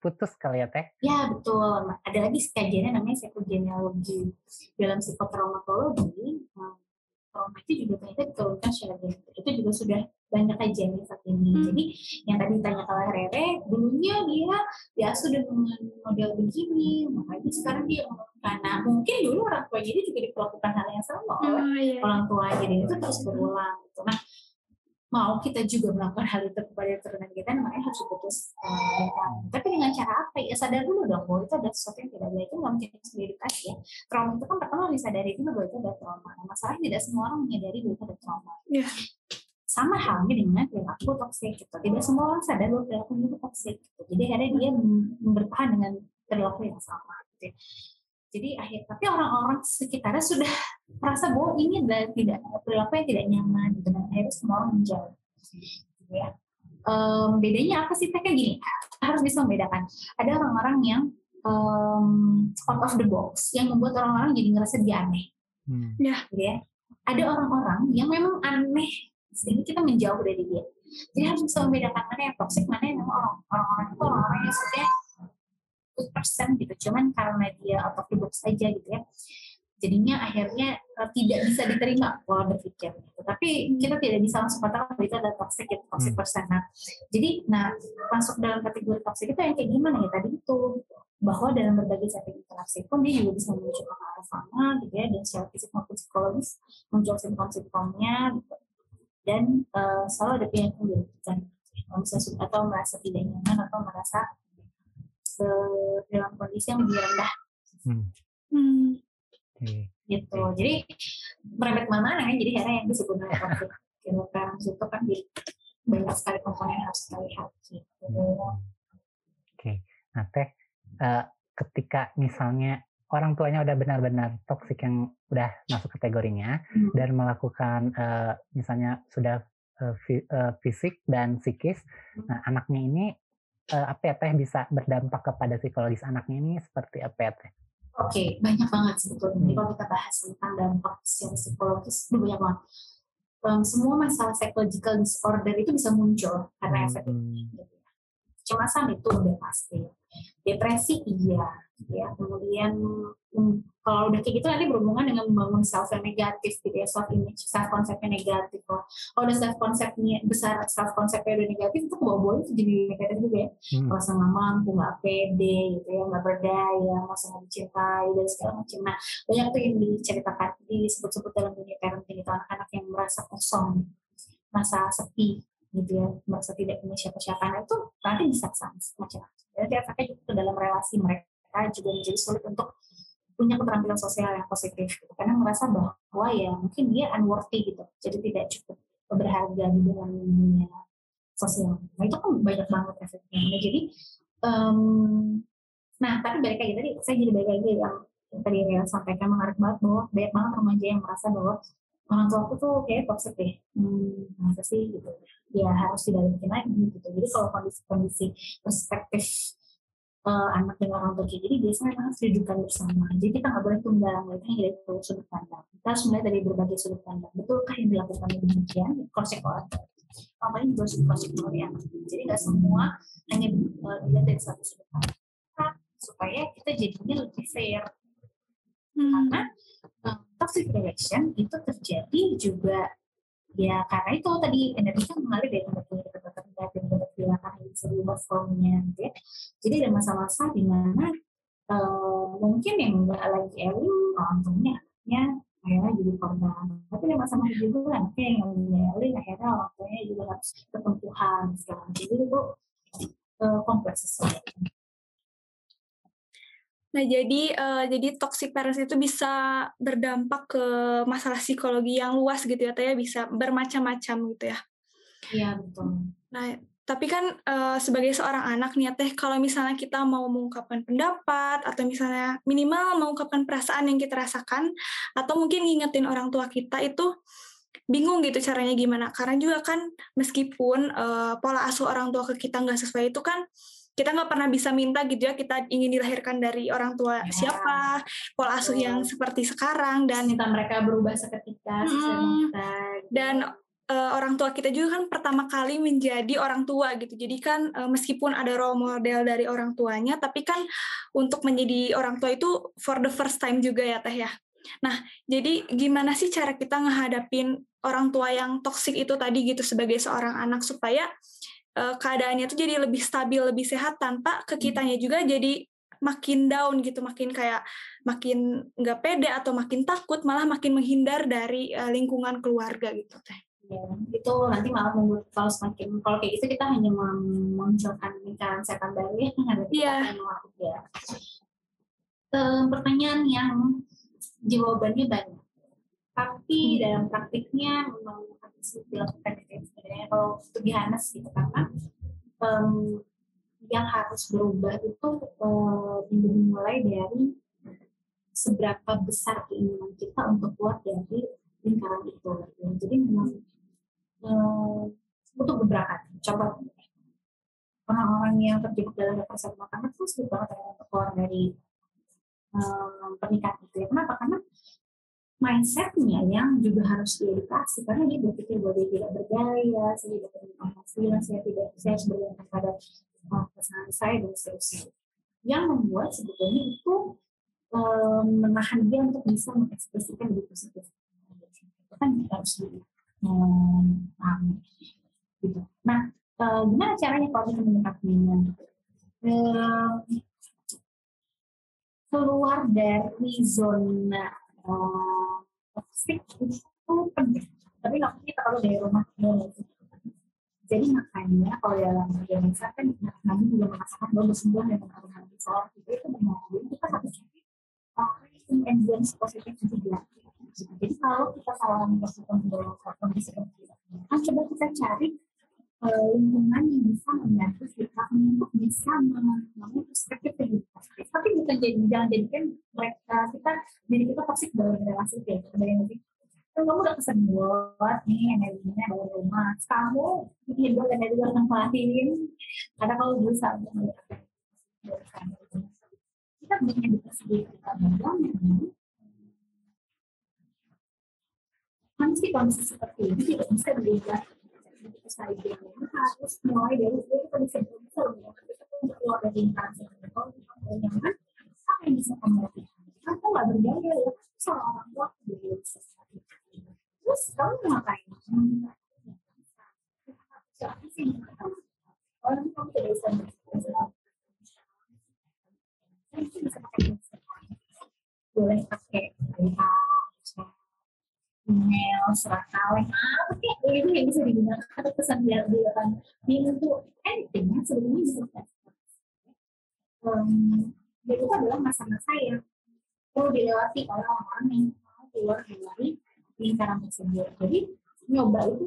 Speaker 1: diputus kali ya teh?
Speaker 3: Ya betul, ada lagi kajiannya namanya psikogenealogi dalam psikotraumatologi. Hmm, trauma itu juga ternyata diturunkan secara genetik. Itu juga sudah banyak kajian saat ini. Hmm. Jadi yang tadi ditanya kalau Rere, dulunya dia biasa dengan model begini, makanya sekarang dia karena mungkin dulu orang tua jadi juga diperlakukan hal yang sama oleh oh, iya. orang tua jadi itu terus berulang. Gitu. Nah mau kita juga melakukan hal itu kepada turunan kita, namanya harus putus uh, Tapi dengan cara apa ya? Sadar dulu dong bahwa itu ada sesuatu yang tidak baik. Itu nggak mungkin sendiri edukasi ya. Trauma itu kan pertama disadari dulu bahwa itu ada trauma. Nah, masalahnya tidak semua orang menyadari bahwa itu ada trauma. Yeah sama halnya dengan perilaku toksik gitu. Tidak semua orang sadar bahwa perilaku itu toksik. Gitu. Jadi akhirnya dia bertahan dengan perilaku yang sama. Gitu. Jadi akhir tapi orang-orang sekitarnya sudah merasa bahwa ini adalah tidak perilaku yang tidak nyaman gitu dan akhirnya semua orang menjauh. Gitu ya. Um, bedanya apa sih? Kayak gini, harus bisa membedakan. Ada orang-orang yang um, out of the box yang membuat orang-orang jadi ngerasa dia aneh. Hmm. Ya. Gitu ya. Ada orang-orang yang memang aneh sehingga kita menjauh dari dia jadi harus bisa membedakan mana yang toxic mana yang memang orang-orang itu orang-orang yang sudah gitu. Cuman karena dia out of the box aja gitu ya jadinya akhirnya uh, tidak bisa diterima pola berpikir gitu. tapi kita tidak bisa langsung katakan bahwa itu ada toxic gitu, toxic hmm. person. Nah jadi nah masuk dalam kategori toxic itu yang kayak gimana ya? Tadi itu bahwa dalam berbagai setting interaksi pun dia juga bisa menunjukkan hal sama gitu ya dan secara fisik maupun psikologis muncul simptom-simptomnya gitu. Dan uh, selalu ada pihak yang dirugikan atau merasa tidak nyaman atau merasa dalam kondisi yang lebih rendah. Hmm. Hmm. Okay. Gitu. Jadi merembet mana kan jadi akhirnya yang disebut dengan konflik kilogram itu kan di banyak sekali komponen yang harus kita lihat. Gitu.
Speaker 1: Oke. Okay. Nah teh uh, ketika misalnya orang tuanya udah benar-benar toksik yang udah masuk kategorinya hmm. dan melakukan uh, misalnya sudah uh, uh, fisik dan psikis, hmm. nah anaknya ini uh, apa ya teh bisa berdampak kepada psikologis anaknya ini seperti apa ya teh?
Speaker 3: Oke, okay, banyak banget sebetulnya. Hmm. kalau kita bahas tentang dampak secara psikologis, itu banyak banget. Um, semua masalah psychological disorder itu bisa muncul karena hmm. efek ini. Gitu. Ya. Kecemasan itu udah pasti. Depresi iya, ya kemudian hmm, kalau udah kayak gitu nanti berhubungan dengan membangun self yang negatif gitu ya self image self konsepnya negatif loh kalau udah self konsepnya besar self konsepnya udah negatif itu bawa bawa itu jadi negatif juga ya. Hmm. merasa nggak mampu nggak pede gitu ya nggak berdaya merasa nggak dicintai dan segala macam nah banyak tuh yang diceritakan disebut-sebut dalam dunia parenting itu anak-anak yang merasa kosong merasa sepi gitu ya merasa tidak punya siapa-siapa. Nah itu nanti bisa macam-macam. Jadi efeknya juga dalam relasi mereka juga menjadi sulit untuk punya keterampilan sosial yang positif gitu. karena merasa bahwa ya mungkin dia unworthy gitu. Jadi tidak cukup berharga di dalam dunia sosial. Nah itu kan banyak banget efeknya. Nah, jadi um, nah tapi balik lagi tadi saya jadi balik lagi yang, tadi yang sampaikan menarik banget bahwa banyak banget remaja yang merasa bahwa orang tua aku tuh kayak toxic deh. Hmm, masa sih gitu. Ya harus mungkin lagi gitu. Jadi kalau kondisi kondisi perspektif uh, anak dengan orang tua jadi biasanya memang harus didudukkan bersama. Jadi kita nggak boleh tunggang kita hanya dari sudut pandang. Kita harus mulai dari berbagai sudut pandang. Betulkah yang dilakukan demikian? Konsep orang paling juga konsep ya jadi nggak semua hanya uh, dilihat dari satu sudut pandang. Supaya kita jadinya lebih fair. Hmm. karena uh, toxic relation itu terjadi juga ya karena itu tadi energi kan mengalir dari tempat ini ke tempat terdekat dan tempat belakang yang bisa diubah formnya gitu ya. Jadi ada masa-masa di mana uh, mungkin yang nggak lagi orang tuanya anaknya akhirnya jadi korban. Tapi ada masa-masa juga anaknya yang lagi eling akhirnya orang juga harus ketempuhan segala Jadi itu uh, kompleks sesuatu.
Speaker 2: Nah, jadi uh, jadi toxic parents itu bisa berdampak ke masalah psikologi yang luas gitu ya, Teh, bisa bermacam-macam gitu ya.
Speaker 3: Iya, betul.
Speaker 2: Nah, tapi kan uh, sebagai seorang anak nih ya, Teh, kalau misalnya kita mau mengungkapkan pendapat atau misalnya minimal mengungkapkan perasaan yang kita rasakan atau mungkin ngingetin orang tua kita itu bingung gitu caranya gimana. Karena juga kan meskipun uh, pola asuh orang tua ke kita nggak sesuai itu kan kita nggak pernah bisa minta gitu ya kita ingin dilahirkan dari orang tua ya. siapa pola asuh oh. yang seperti sekarang dan
Speaker 3: minta mereka berubah seketika hmm,
Speaker 2: kita, gitu. dan uh, orang tua kita juga kan pertama kali menjadi orang tua gitu jadi kan uh, meskipun ada role model dari orang tuanya tapi kan untuk menjadi orang tua itu for the first time juga ya teh ya Nah, jadi gimana sih cara kita ngehadapin orang tua yang toksik itu tadi gitu sebagai seorang anak supaya uh, keadaannya tuh jadi lebih stabil, lebih sehat tanpa ke hmm. juga jadi makin down gitu, makin kayak makin nggak pede atau makin takut, malah makin menghindar dari uh, lingkungan keluarga gitu teh.
Speaker 3: Ya, itu nanti malah membuat kalau semakin kalau kayak gitu kita hanya memunculkan lingkaran setan baru ya ada
Speaker 2: yeah.
Speaker 3: ya. Pertanyaan yang jawabannya banyak, tapi hmm. dalam praktiknya memang dilakukan sebenarnya kalau untuk Yohanes gitu karena um, yang harus berubah itu um, dimulai dari seberapa besar keinginan kita untuk keluar dari lingkaran itu. Jadi memang um, untuk beberapa coba orang-orang yang terjebak dalam depresi rumah tangga itu sulit banget ya untuk keluar dari um, pernikahan itu. Ya. Kenapa? Karena mindsetnya yang juga harus diedukasi karena dia berpikir bahwa dia tidak berdaya, saya tidak punya penghasilan, saya tidak saya harus bergantung pada uh, pasangan saya dan seterusnya. Yang membuat sebetulnya itu um, menahan dia untuk bisa mengekspresikan diri positif. Kan kita harus memahami. Gitu. Nah, uh, gimana caranya kalau kita menyikapinya? Um, keluar dari zona toxic itu penting. Tapi nggak mungkin kalau dari rumah jadi makanya kalau dalam Indonesia kan kami juga merasakan bahwa sembuh dan pengaruhan soal itu itu jadi kita harus cari creating influence positif juga. Jadi kalau kita salah melakukan kondisi seperti itu kan coba kita cari lingkungan yang bisa membantu kita untuk bisa membangun perspektif positif. Tapi bukan jadi jangan jadikan mereka kita diri kita toksik dalam relasi kayak gitu. Kan kamu udah kesedot nih energinya dari rumah. Kamu hidup dari luar tempatin karena kalau bisa kita punya di kita bangun kondisi kondisi seperti ini tidak bisa berubah saja harus mulai dari itu kita bisa bisa untuk keluar kita nyaman bisa kamu aku nggak ya orang tua terus kamu ngapain orang tidak bisa boleh pakai email, surat kaleng, apa sih itu yang bisa digunakan atau pesan biar dilakukan untuk anything ya sebelumnya bisa kita um, dan itu adalah masa-masa yang perlu dilewati oleh orang-orang yang mau keluar dari lingkaran tersebut. Jadi nyoba itu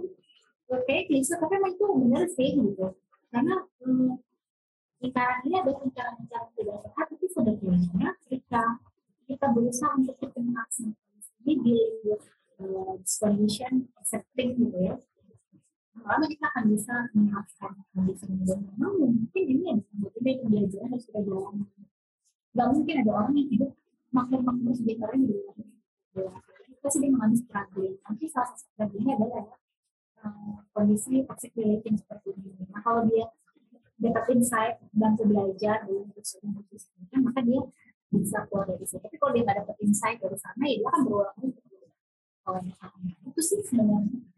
Speaker 3: kayak klise tapi memang itu benar sih gitu. Karena um, lingkaran ini adalah lingkaran-lingkaran tidak sehat tapi sebetulnya ketika kita berusaha untuk bertemu ini di condition accepting gitu ya. Lama kita akan bisa memaafkan kondisi dan memang mungkin ini yang sebetulnya pembelajaran harus kita jalan. Nggak mungkin ada orang yang hidup makmur-makmur sejahtera di luar. Pasti dia mengalami struggling nanti salah satu strugglingnya adalah uh, kondisi toxic relating seperti ini. Nah kalau dia dapat insight dan belajar proses maka dia bisa keluar dari situ. Tapi kalau dia nggak dapat insight dari sana ya dia akan berulang Oke, gitu sih sebenarnya.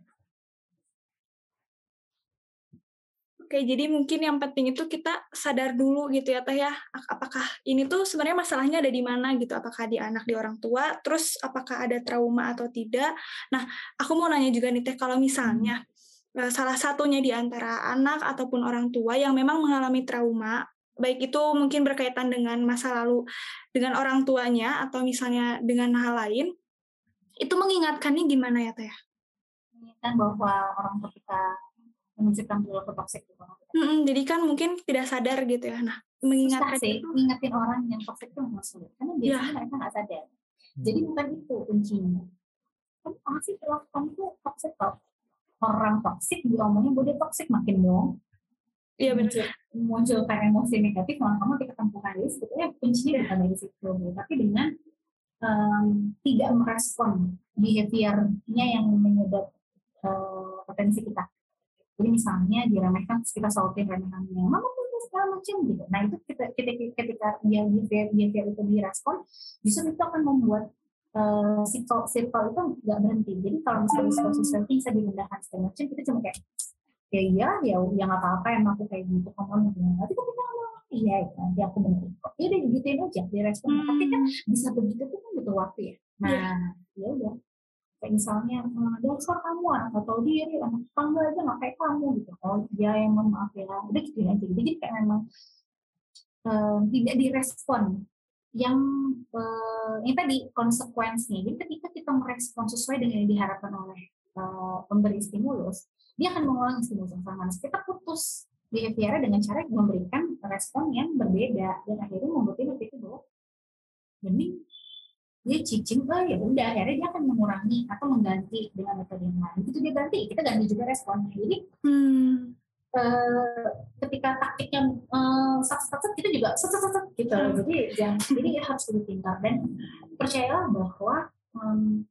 Speaker 2: Oke, jadi mungkin yang penting itu kita sadar dulu gitu ya Teh ya, apakah ini tuh sebenarnya masalahnya ada di mana gitu, apakah di anak, di orang tua, terus apakah ada trauma atau tidak. Nah, aku mau nanya juga nih Teh, kalau misalnya hmm. eh, salah satunya di antara anak ataupun orang tua yang memang mengalami trauma, baik itu mungkin berkaitan dengan masa lalu dengan orang tuanya atau misalnya dengan hal lain, itu mengingatkannya gimana ya Teh?
Speaker 3: Mengingatkan bahwa orang tua kita menciptakan perilaku toksik gitu.
Speaker 2: Mm-hmm, jadi kan mungkin tidak sadar gitu ya. Nah, mengingatkan
Speaker 3: sih, itu, mengingatin orang yang toksik itu nggak sulit. Karena iya. biasanya yeah. mereka nggak sadar. Jadi hmm. bukan itu kuncinya. Kamu masih perilaku kamu tuh toksik kok. Orang toksik diomongin bahwa dia toksik makin dong.
Speaker 2: Iya
Speaker 3: benar. Muncul, kayak emosi negatif, malah kamu kita temukan ini sebetulnya kuncinya bukan dari situ, tapi dengan um, tidak merespon behaviornya yang menyedot uh, potensi kita. Jadi misalnya diremehkan terus kita sautin remehannya, mama punya segala macam gitu. Nah itu kita, ketika dia behavior, behavior itu direspon, justru itu akan membuat uh, circle, itu nggak berhenti. Jadi kalau misalnya circle sosial bisa direndahkan segala macam, kita cuma kayak ya iya ya ya nggak apa-apa emang aku kayak gitu kamu ngomong tapi kan kita iya ya nanti aku kok ya udah gituin aja direspon hmm. tapi kan bisa begitu tuh kan butuh waktu ya. Nah yeah. ya udah. Kayak misalnya dasar kamu anak atau diri anak tetangga aja nggak kayak kamu gitu. Oh dia yang maaf ya. Udah gitu aja jadi kayak memang um, tidak direspon. Yang uh, ini tadi konsekuensinya. Jadi ketika kita merespon sesuai dengan yang diharapkan oleh pemberi stimulus dia akan mengulang stimulus yang sama. Nah, kita putus behavior dengan cara memberikan respon yang berbeda. Dan akhirnya membuat dia berpikir bahwa mending dia cicing oh ya udah akhirnya dia akan mengurangi atau mengganti dengan metode yang lain. Itu dia ganti kita ganti juga responnya. Jadi hmm. uh, ketika taktiknya uh, sak sak kita juga sak sak sak gitu. Hmm. jadi jangan jadi dia harus lebih pintar dan percayalah bahwa um,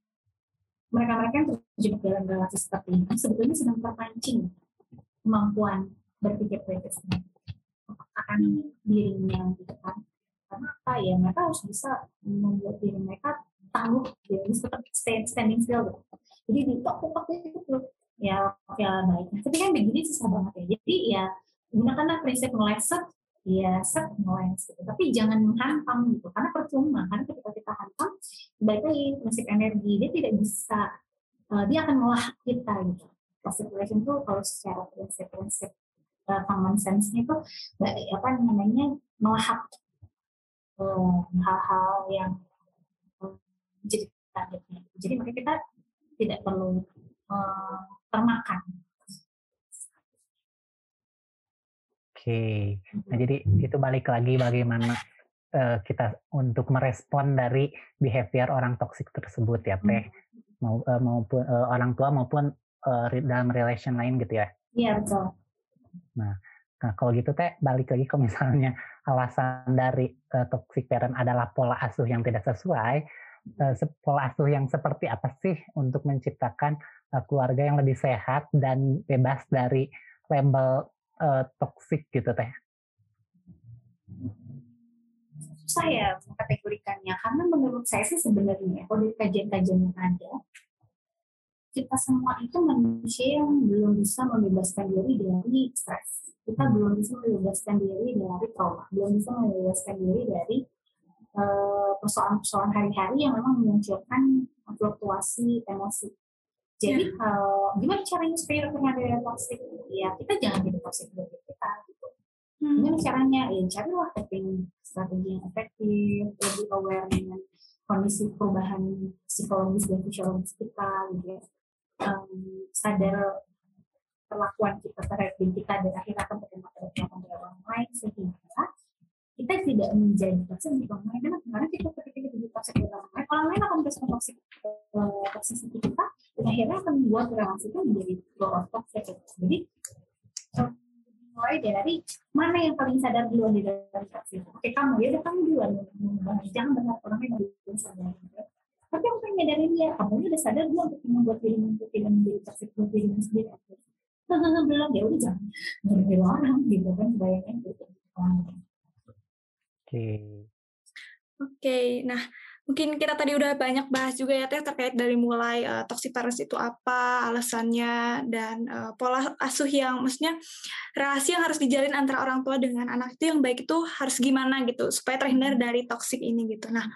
Speaker 3: mereka-mereka yang terjebak dalam relasi seperti ini sebetulnya sedang terpancing kemampuan berpikir kritis akan dirinya gitu kan. Karena apa ya mereka harus bisa membuat diri mereka tangguh ya tetap stand, standing still gitu. jadi di tok itu ya ya baik. Tapi kan begini susah banget ya. Jadi ya gunakanlah prinsip meleset ya set ngeles gitu. Tapi jangan menghantam gitu. Karena percuma karena ketika kita hantam baik lagi prinsip energi dia tidak bisa uh, dia akan melah kita gitu. Relation itu kalau secara prinsip-prinsip uh, common sense-nya itu apa namanya melahap hal-hal yang menjadi targetnya. Jadi makanya kita tidak perlu uh, termakan.
Speaker 1: Oke, nah jadi itu balik lagi bagaimana uh, kita untuk merespon dari behavior orang toksik tersebut ya, Teh. Hmm. Mau, uh, maupun uh, orang tua maupun uh, dalam relation lain gitu ya.
Speaker 3: Iya, betul.
Speaker 1: Nah, Nah, kalau gitu teh balik lagi ke misalnya alasan dari uh, toxic parent adalah pola asuh yang tidak sesuai, uh, pola asuh yang seperti apa sih untuk menciptakan uh, keluarga yang lebih sehat dan bebas dari label uh, toxic gitu teh?
Speaker 3: Susah ya mengkategorikannya karena menurut saya sih sebenarnya kalau dari kajian-kajian yang ada kita semua itu manusia yang belum bisa membebaskan diri dari stres kita belum bisa membebaskan diri dari trauma, belum bisa membebaskan diri dari eh, persoalan-persoalan hari-hari yang memang memunculkan fluktuasi emosi. Jadi yeah. kalau gimana caranya supaya terhindar dari toxic? Ya kita jangan jadi toxic buat kita gitu. Hmm. Gimana caranya? Ya carilah coping strategi yang efektif, lebih aware dengan kondisi perubahan psikologis dan fisiologis kita gitu ya. Um, sadar perlakuan kita terhadap diri kita dan akhirnya akan berkembang perlakuan pada orang lain sehingga kita tidak menjadi toksik di orang lain. Karena kita ketika kita jadi toksik di orang lain? Orang lain akan merespon toksik eh, toksisitas kita dan akhirnya akan membuat relasi itu menjadi low toxic. Jadi mulai dari mana yang paling sadar duluan di dalam toksik oke kamu ya kamu duluan. Jangan benar orang yang sadar tapi aku pengen nyadarin dia kamu udah sadar belum untuk membuat dirimu untuk tidak menjadi toksik buat dirimu sendiri belum ya udah jangan menurut orang gitu kan bayangin gitu
Speaker 1: Oke.
Speaker 2: Oke, nah mungkin kita tadi udah banyak bahas juga ya teh terkait dari mulai uh, toxic parents itu apa alasannya dan uh, pola asuh yang maksudnya relasi yang harus dijalin antara orang tua dengan anak itu yang baik itu harus gimana gitu supaya terhindar dari toxic ini gitu. Nah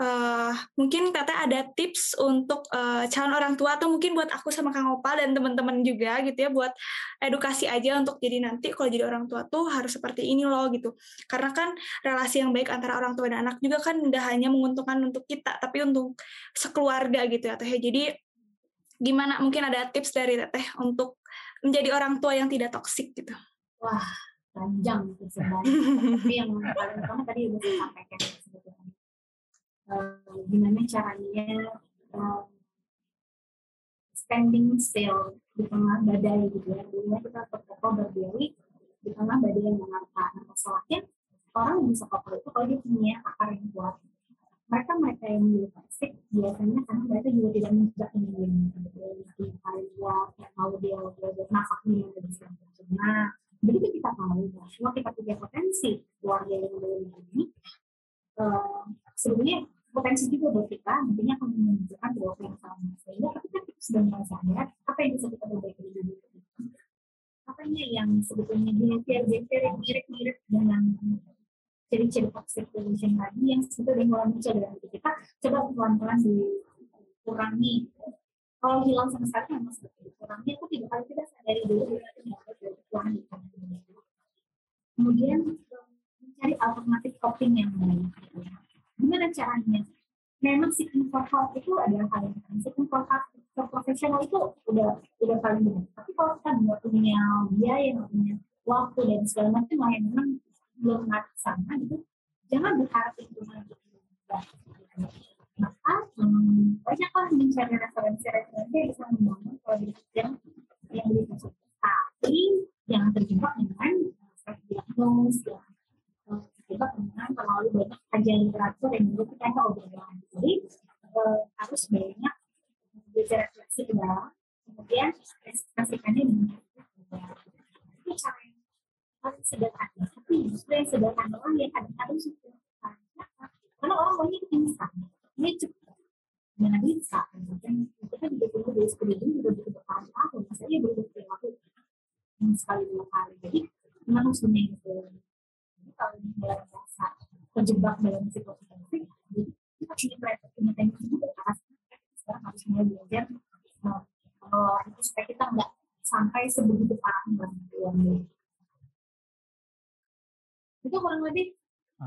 Speaker 2: uh, mungkin teteh ada tips untuk uh, calon orang tua atau mungkin buat aku sama Kang Opa dan teman-teman juga gitu ya buat edukasi aja untuk jadi nanti kalau jadi orang tua tuh harus seperti ini loh gitu. Karena kan relasi yang baik antara orang tua dan anak juga kan tidak hanya menguntungkan bukan untuk kita tapi untuk sekeluarga gitu ya teh. Jadi gimana? Mungkin ada tips dari teteh untuk menjadi orang tua yang tidak toksik gitu.
Speaker 3: Wah panjang sebenarnya tapi yang paling utama tadi udah saya sampaikan sebetulnya. Uh, gimana caranya uh, standing still di tengah badai gitu ya. Dulunya kita terkokoh berdiri di tengah badai yang menerpa nah masalahnya orang bisa kokoh itu kalau dia punya akar yang kuat mereka mereka yang menjadi toxic biasanya karena mereka juga tidak menjaga ingin di mau dia belajar masaknya dan macam. Nah, begitu kita tahu bahwa kita punya potensi keluarga yang lebih ini, uh, sebenarnya potensi juga buat kita nantinya akan menunjukkan perilaku yang sama. Sehingga ketika kita sudah sadar, apa yang bisa kita perbaiki di diri kita? Apanya yang sebetulnya behavior-behavior yang mirip-mirip dengan ciri-ciri toxic relation tadi yang sebetulnya mulai muncul dalam diri kita. Coba pelan-pelan dikurangi. Kalau hilang sama sekali memang seperti dikurangi itu tidak kali tidak sadari dulu berarti dikurangi kemudian mencari alternatif coping yang lain. Gimana caranya? Memang si informal itu adalah hal yang penting. Si informal profesional itu udah udah paling benar tapi kalau kita nggak punya biaya nggak punya waktu dan segala macam lah memang belum nggak sana gitu jangan berharap itu nanti maka hmm, banyak lah mencari referensi-referensi yang bisa membangun di yang yang bisa tapi jangan terjebak dengan self diagnosis ya terjebak dengan terlalu banyak kajian literatur yang dulu kita obrolkan jadi eh, harus banyak belajar refleksi ke dalam kemudian ekspresikannya dengan itu cara paling sederhana tapi justru yang sederhana lah yang kadang-kadang suka karena orang banyak instan. Ini cepat mana bisa? Dan kita juga perlu dari screening juga butuh bertahun-tahun misalnya baru perilaku sekali dua kali. Jadi memang harus dimention jadi kalau mulai merasa terjebak dalam situasi toksik jadi kita punya private teknik juga sekarang harus mulai belajar kalau itu supaya kita nggak sampai sebegitu parahnya dalam itu kurang lebih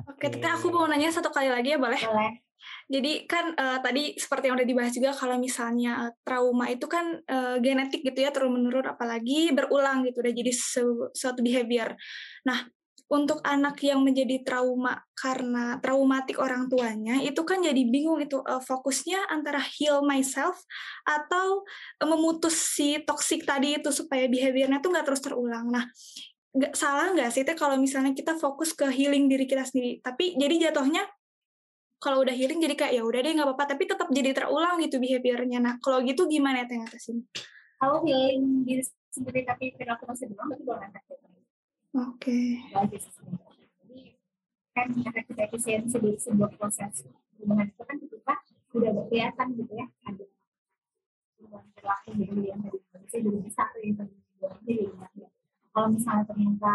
Speaker 2: Oke, Oke aku mau nanya satu kali lagi ya boleh?
Speaker 3: Boleh.
Speaker 2: Jadi kan uh, tadi seperti yang udah dibahas juga kalau misalnya uh, trauma itu kan uh, genetik gitu ya turun menurun apalagi berulang gitu udah jadi su suatu behavior. Nah untuk anak yang menjadi trauma karena traumatik orang tuanya itu kan jadi bingung itu uh, fokusnya antara heal myself atau uh, memutus si toxic tadi itu supaya behaviornya tuh nggak terus terulang. Nah nggak salah nggak sih teh kalau misalnya kita fokus ke healing diri kita sendiri tapi jadi jatuhnya kalau udah healing jadi kayak ya udah deh nggak apa-apa tapi tetap jadi terulang gitu behaviornya nah kalau gitu gimana ya teh ngatasin
Speaker 3: kalau healing diri sendiri tapi perilaku masih belum berarti belum efektif
Speaker 2: oke
Speaker 3: jadi kan efektif efisiensi dari sebuah proses hubungan itu kan ketika sudah kelihatan gitu ya ada hubungan perilaku dari yang tadi bisa jadi bisa tuh yang tadi jadi kalau misalnya ternyata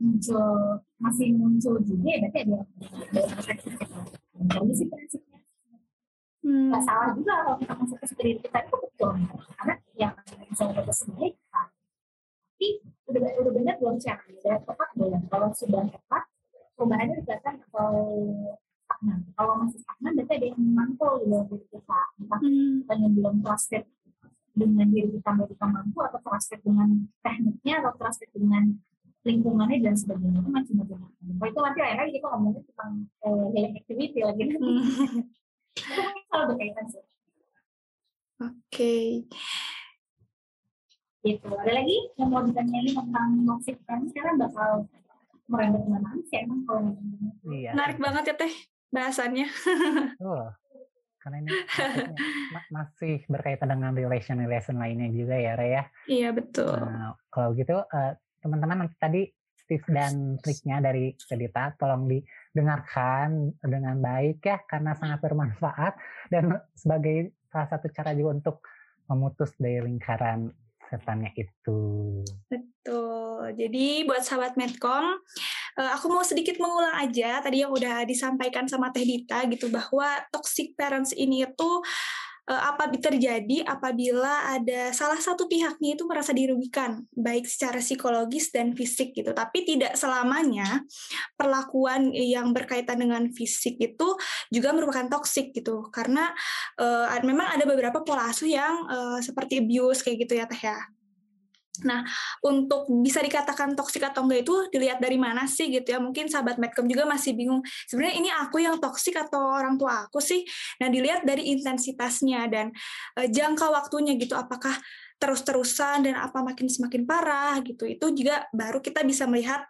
Speaker 3: muncul masih muncul juga ya berarti ada jadi sih prinsipnya hmm. nggak salah juga kalau kita masuk ke spirit kita itu betul karena yang bisa kita sendiri kan. Tapi udah udah benar belum cara udah tepat belum kalau sudah tepat perubahannya kelihatan atau stagnan. Kalau masih stagnan berarti ada yang mantul di dalam diri kita entah hmm. kita yang belum trusted dengan diri kita bahwa kita mampu atau trusted dengan tekniknya atau trusted dengan lingkungannya dan sebagainya itu macam-macam. Nah, itu nanti lain lagi kita ngomongin tentang eh, healing activity lagi. Hmm. itu selalu berkaitan sih. Oke.
Speaker 2: Okay.
Speaker 3: Gitu. Ada lagi yang mau ditanyain tentang toxic kan sekarang bakal merembet ke mana sih emang kalau
Speaker 2: iya. Menarik banget ya teh bahasannya.
Speaker 1: oh, karena ini masih berkaitan dengan relation relation lainnya juga ya Rea. Ya?
Speaker 2: Iya betul.
Speaker 1: Nah, kalau gitu uh, teman-teman nanti tadi tips dan triknya dari Sedita tolong di dengarkan dengan baik ya karena sangat bermanfaat dan sebagai salah satu cara juga untuk memutus dari lingkaran setannya itu.
Speaker 2: Betul. Jadi buat sahabat Medcom, eh, aku mau sedikit mengulang aja tadi yang udah disampaikan sama Teh Dita gitu bahwa toxic parents ini itu uh, apa terjadi apabila ada salah satu pihaknya itu merasa dirugikan baik secara psikologis dan fisik gitu. Tapi tidak selamanya perlakuan yang berkaitan dengan fisik itu juga merupakan toksik gitu. Karena uh, memang ada beberapa pola asuh yang uh, seperti abuse kayak gitu ya teh ya Nah, untuk bisa dikatakan toksik atau enggak itu dilihat dari mana sih gitu ya. Mungkin sahabat Medcom juga masih bingung, sebenarnya ini aku yang toksik atau orang tua aku sih? Nah, dilihat dari intensitasnya dan e, jangka waktunya gitu. Apakah terus-terusan dan apa makin semakin parah gitu. Itu juga baru kita bisa melihat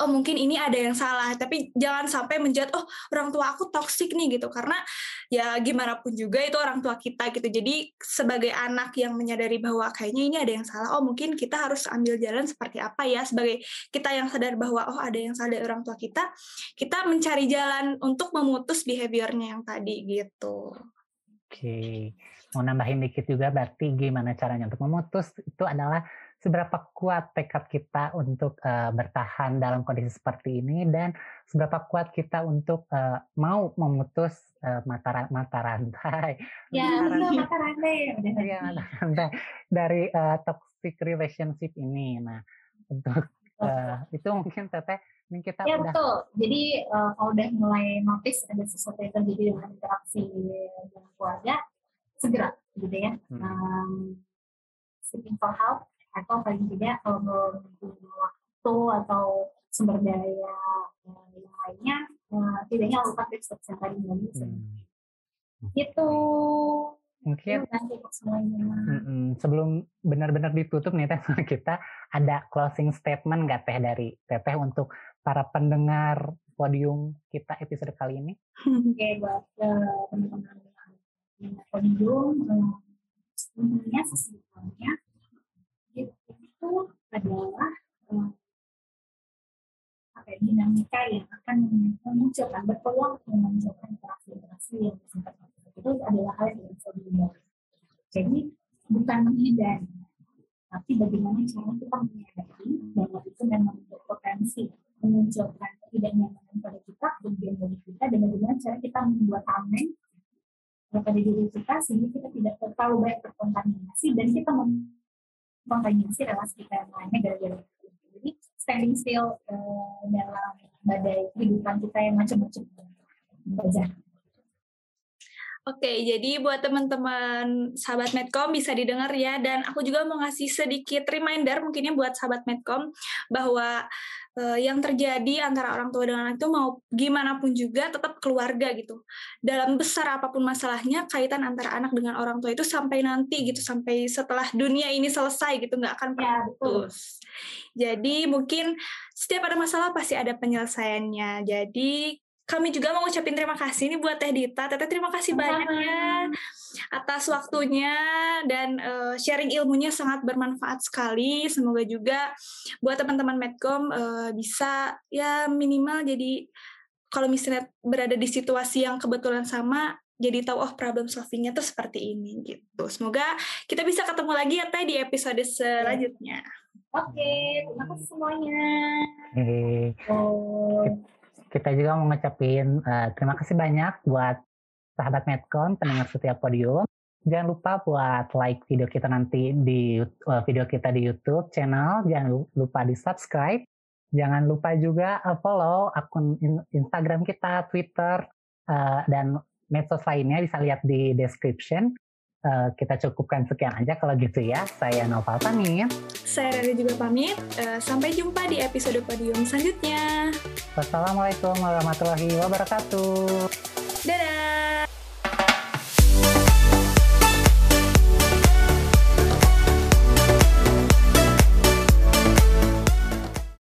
Speaker 2: oh mungkin ini ada yang salah tapi jangan sampai menjat oh orang tua aku toksik nih gitu. Karena ya gimana pun juga itu orang tua kita gitu. Jadi sebagai anak yang menyadari bahwa kayaknya ini ada yang salah oh mungkin kita harus ambil jalan seperti apa ya? Sebagai kita yang sadar bahwa oh ada yang salah dari orang tua kita kita mencari jalan untuk memutus behaviornya yang tadi gitu.
Speaker 1: Oke. Mau nambahin dikit juga berarti gimana caranya untuk memutus itu adalah seberapa kuat tekad kita untuk uh, bertahan dalam kondisi seperti ini dan seberapa kuat kita untuk uh, mau memutus uh, mata mata rantai.
Speaker 3: Ya mata rantai, mata rantai
Speaker 1: ya, mata rantai dari uh, toxic relationship ini. Nah untuk uh, itu mungkin teteh ini kita
Speaker 3: ya udah... betul. Jadi uh, kalau udah mulai notice ada sesuatu yang terjadi dengan interaksi dengan keluarga segera gitu ya. Hmm. um, seeking for help atau paling tidak kalau waktu atau sumber daya uh, yang lainnya uh, tidaknya lupa tips tips yang tadi hmm. gitu.
Speaker 1: Mungkin mm sebelum benar-benar ditutup nih teh kita ada closing statement nggak teh dari teteh untuk para pendengar podium kita episode kali ini?
Speaker 3: Oke okay, buat teman-teman podium uh, intinya sesungguhnya itu adalah uh, apa ya, dinamika yang akan memunculkan berpeluang memunculkan interaksi-interaksi yang bersifat itu adalah hal yang bisa dihindari. Jadi bukan menghindari, tapi bagaimana cara kita menghadapi bahwa itu memang berpotensi memunculkan ketidaknyamanan pada kita, kemudian bagi kita, dan bagaimana cara kita membuat aman pada diri kita sehingga kita tidak terlalu banyak terkontaminasi dan kita kontaminasi relasi kita yang lainnya gara-gara jadi standing still uh, dalam badai kehidupan kita yang macam-macam. Aja
Speaker 2: Oke, jadi buat teman-teman sahabat Medcom bisa didengar ya, dan aku juga mau ngasih sedikit reminder mungkinnya buat sahabat Medcom bahwa uh, yang terjadi antara orang tua dengan anak itu mau gimana pun juga tetap keluarga gitu. Dalam besar apa pun masalahnya, kaitan antara anak dengan orang tua itu sampai nanti gitu, sampai setelah dunia ini selesai gitu, nggak akan ya, pernah putus. Jadi mungkin setiap ada masalah pasti ada penyelesaiannya. Jadi kami juga mau ngucapin terima kasih nih buat Teh Dita. Teteh terima kasih banyak ya atas waktunya dan uh, sharing ilmunya sangat bermanfaat sekali. Semoga juga buat teman-teman Medcom uh, bisa ya minimal jadi kalau misalnya berada di situasi yang kebetulan sama jadi tahu oh problem solvingnya tuh seperti ini gitu. Semoga kita bisa ketemu lagi ya Teh di episode selanjutnya.
Speaker 3: Oke, terima kasih semuanya.
Speaker 1: Hey. Oh kita juga mau ngucapin uh, terima kasih banyak buat sahabat Medcon, pendengar setiap podium. Jangan lupa buat like video kita nanti di uh, video kita di YouTube channel. Jangan lupa di subscribe. Jangan lupa juga uh, follow akun Instagram kita, Twitter, uh, dan medsos lainnya bisa lihat di description. Uh, kita cukupkan sekian aja kalau gitu ya. Saya Noval pamit.
Speaker 2: Saya Rani juga pamit. Uh, sampai jumpa di episode podium selanjutnya.
Speaker 1: Wassalamualaikum warahmatullahi wabarakatuh.
Speaker 2: Dadah.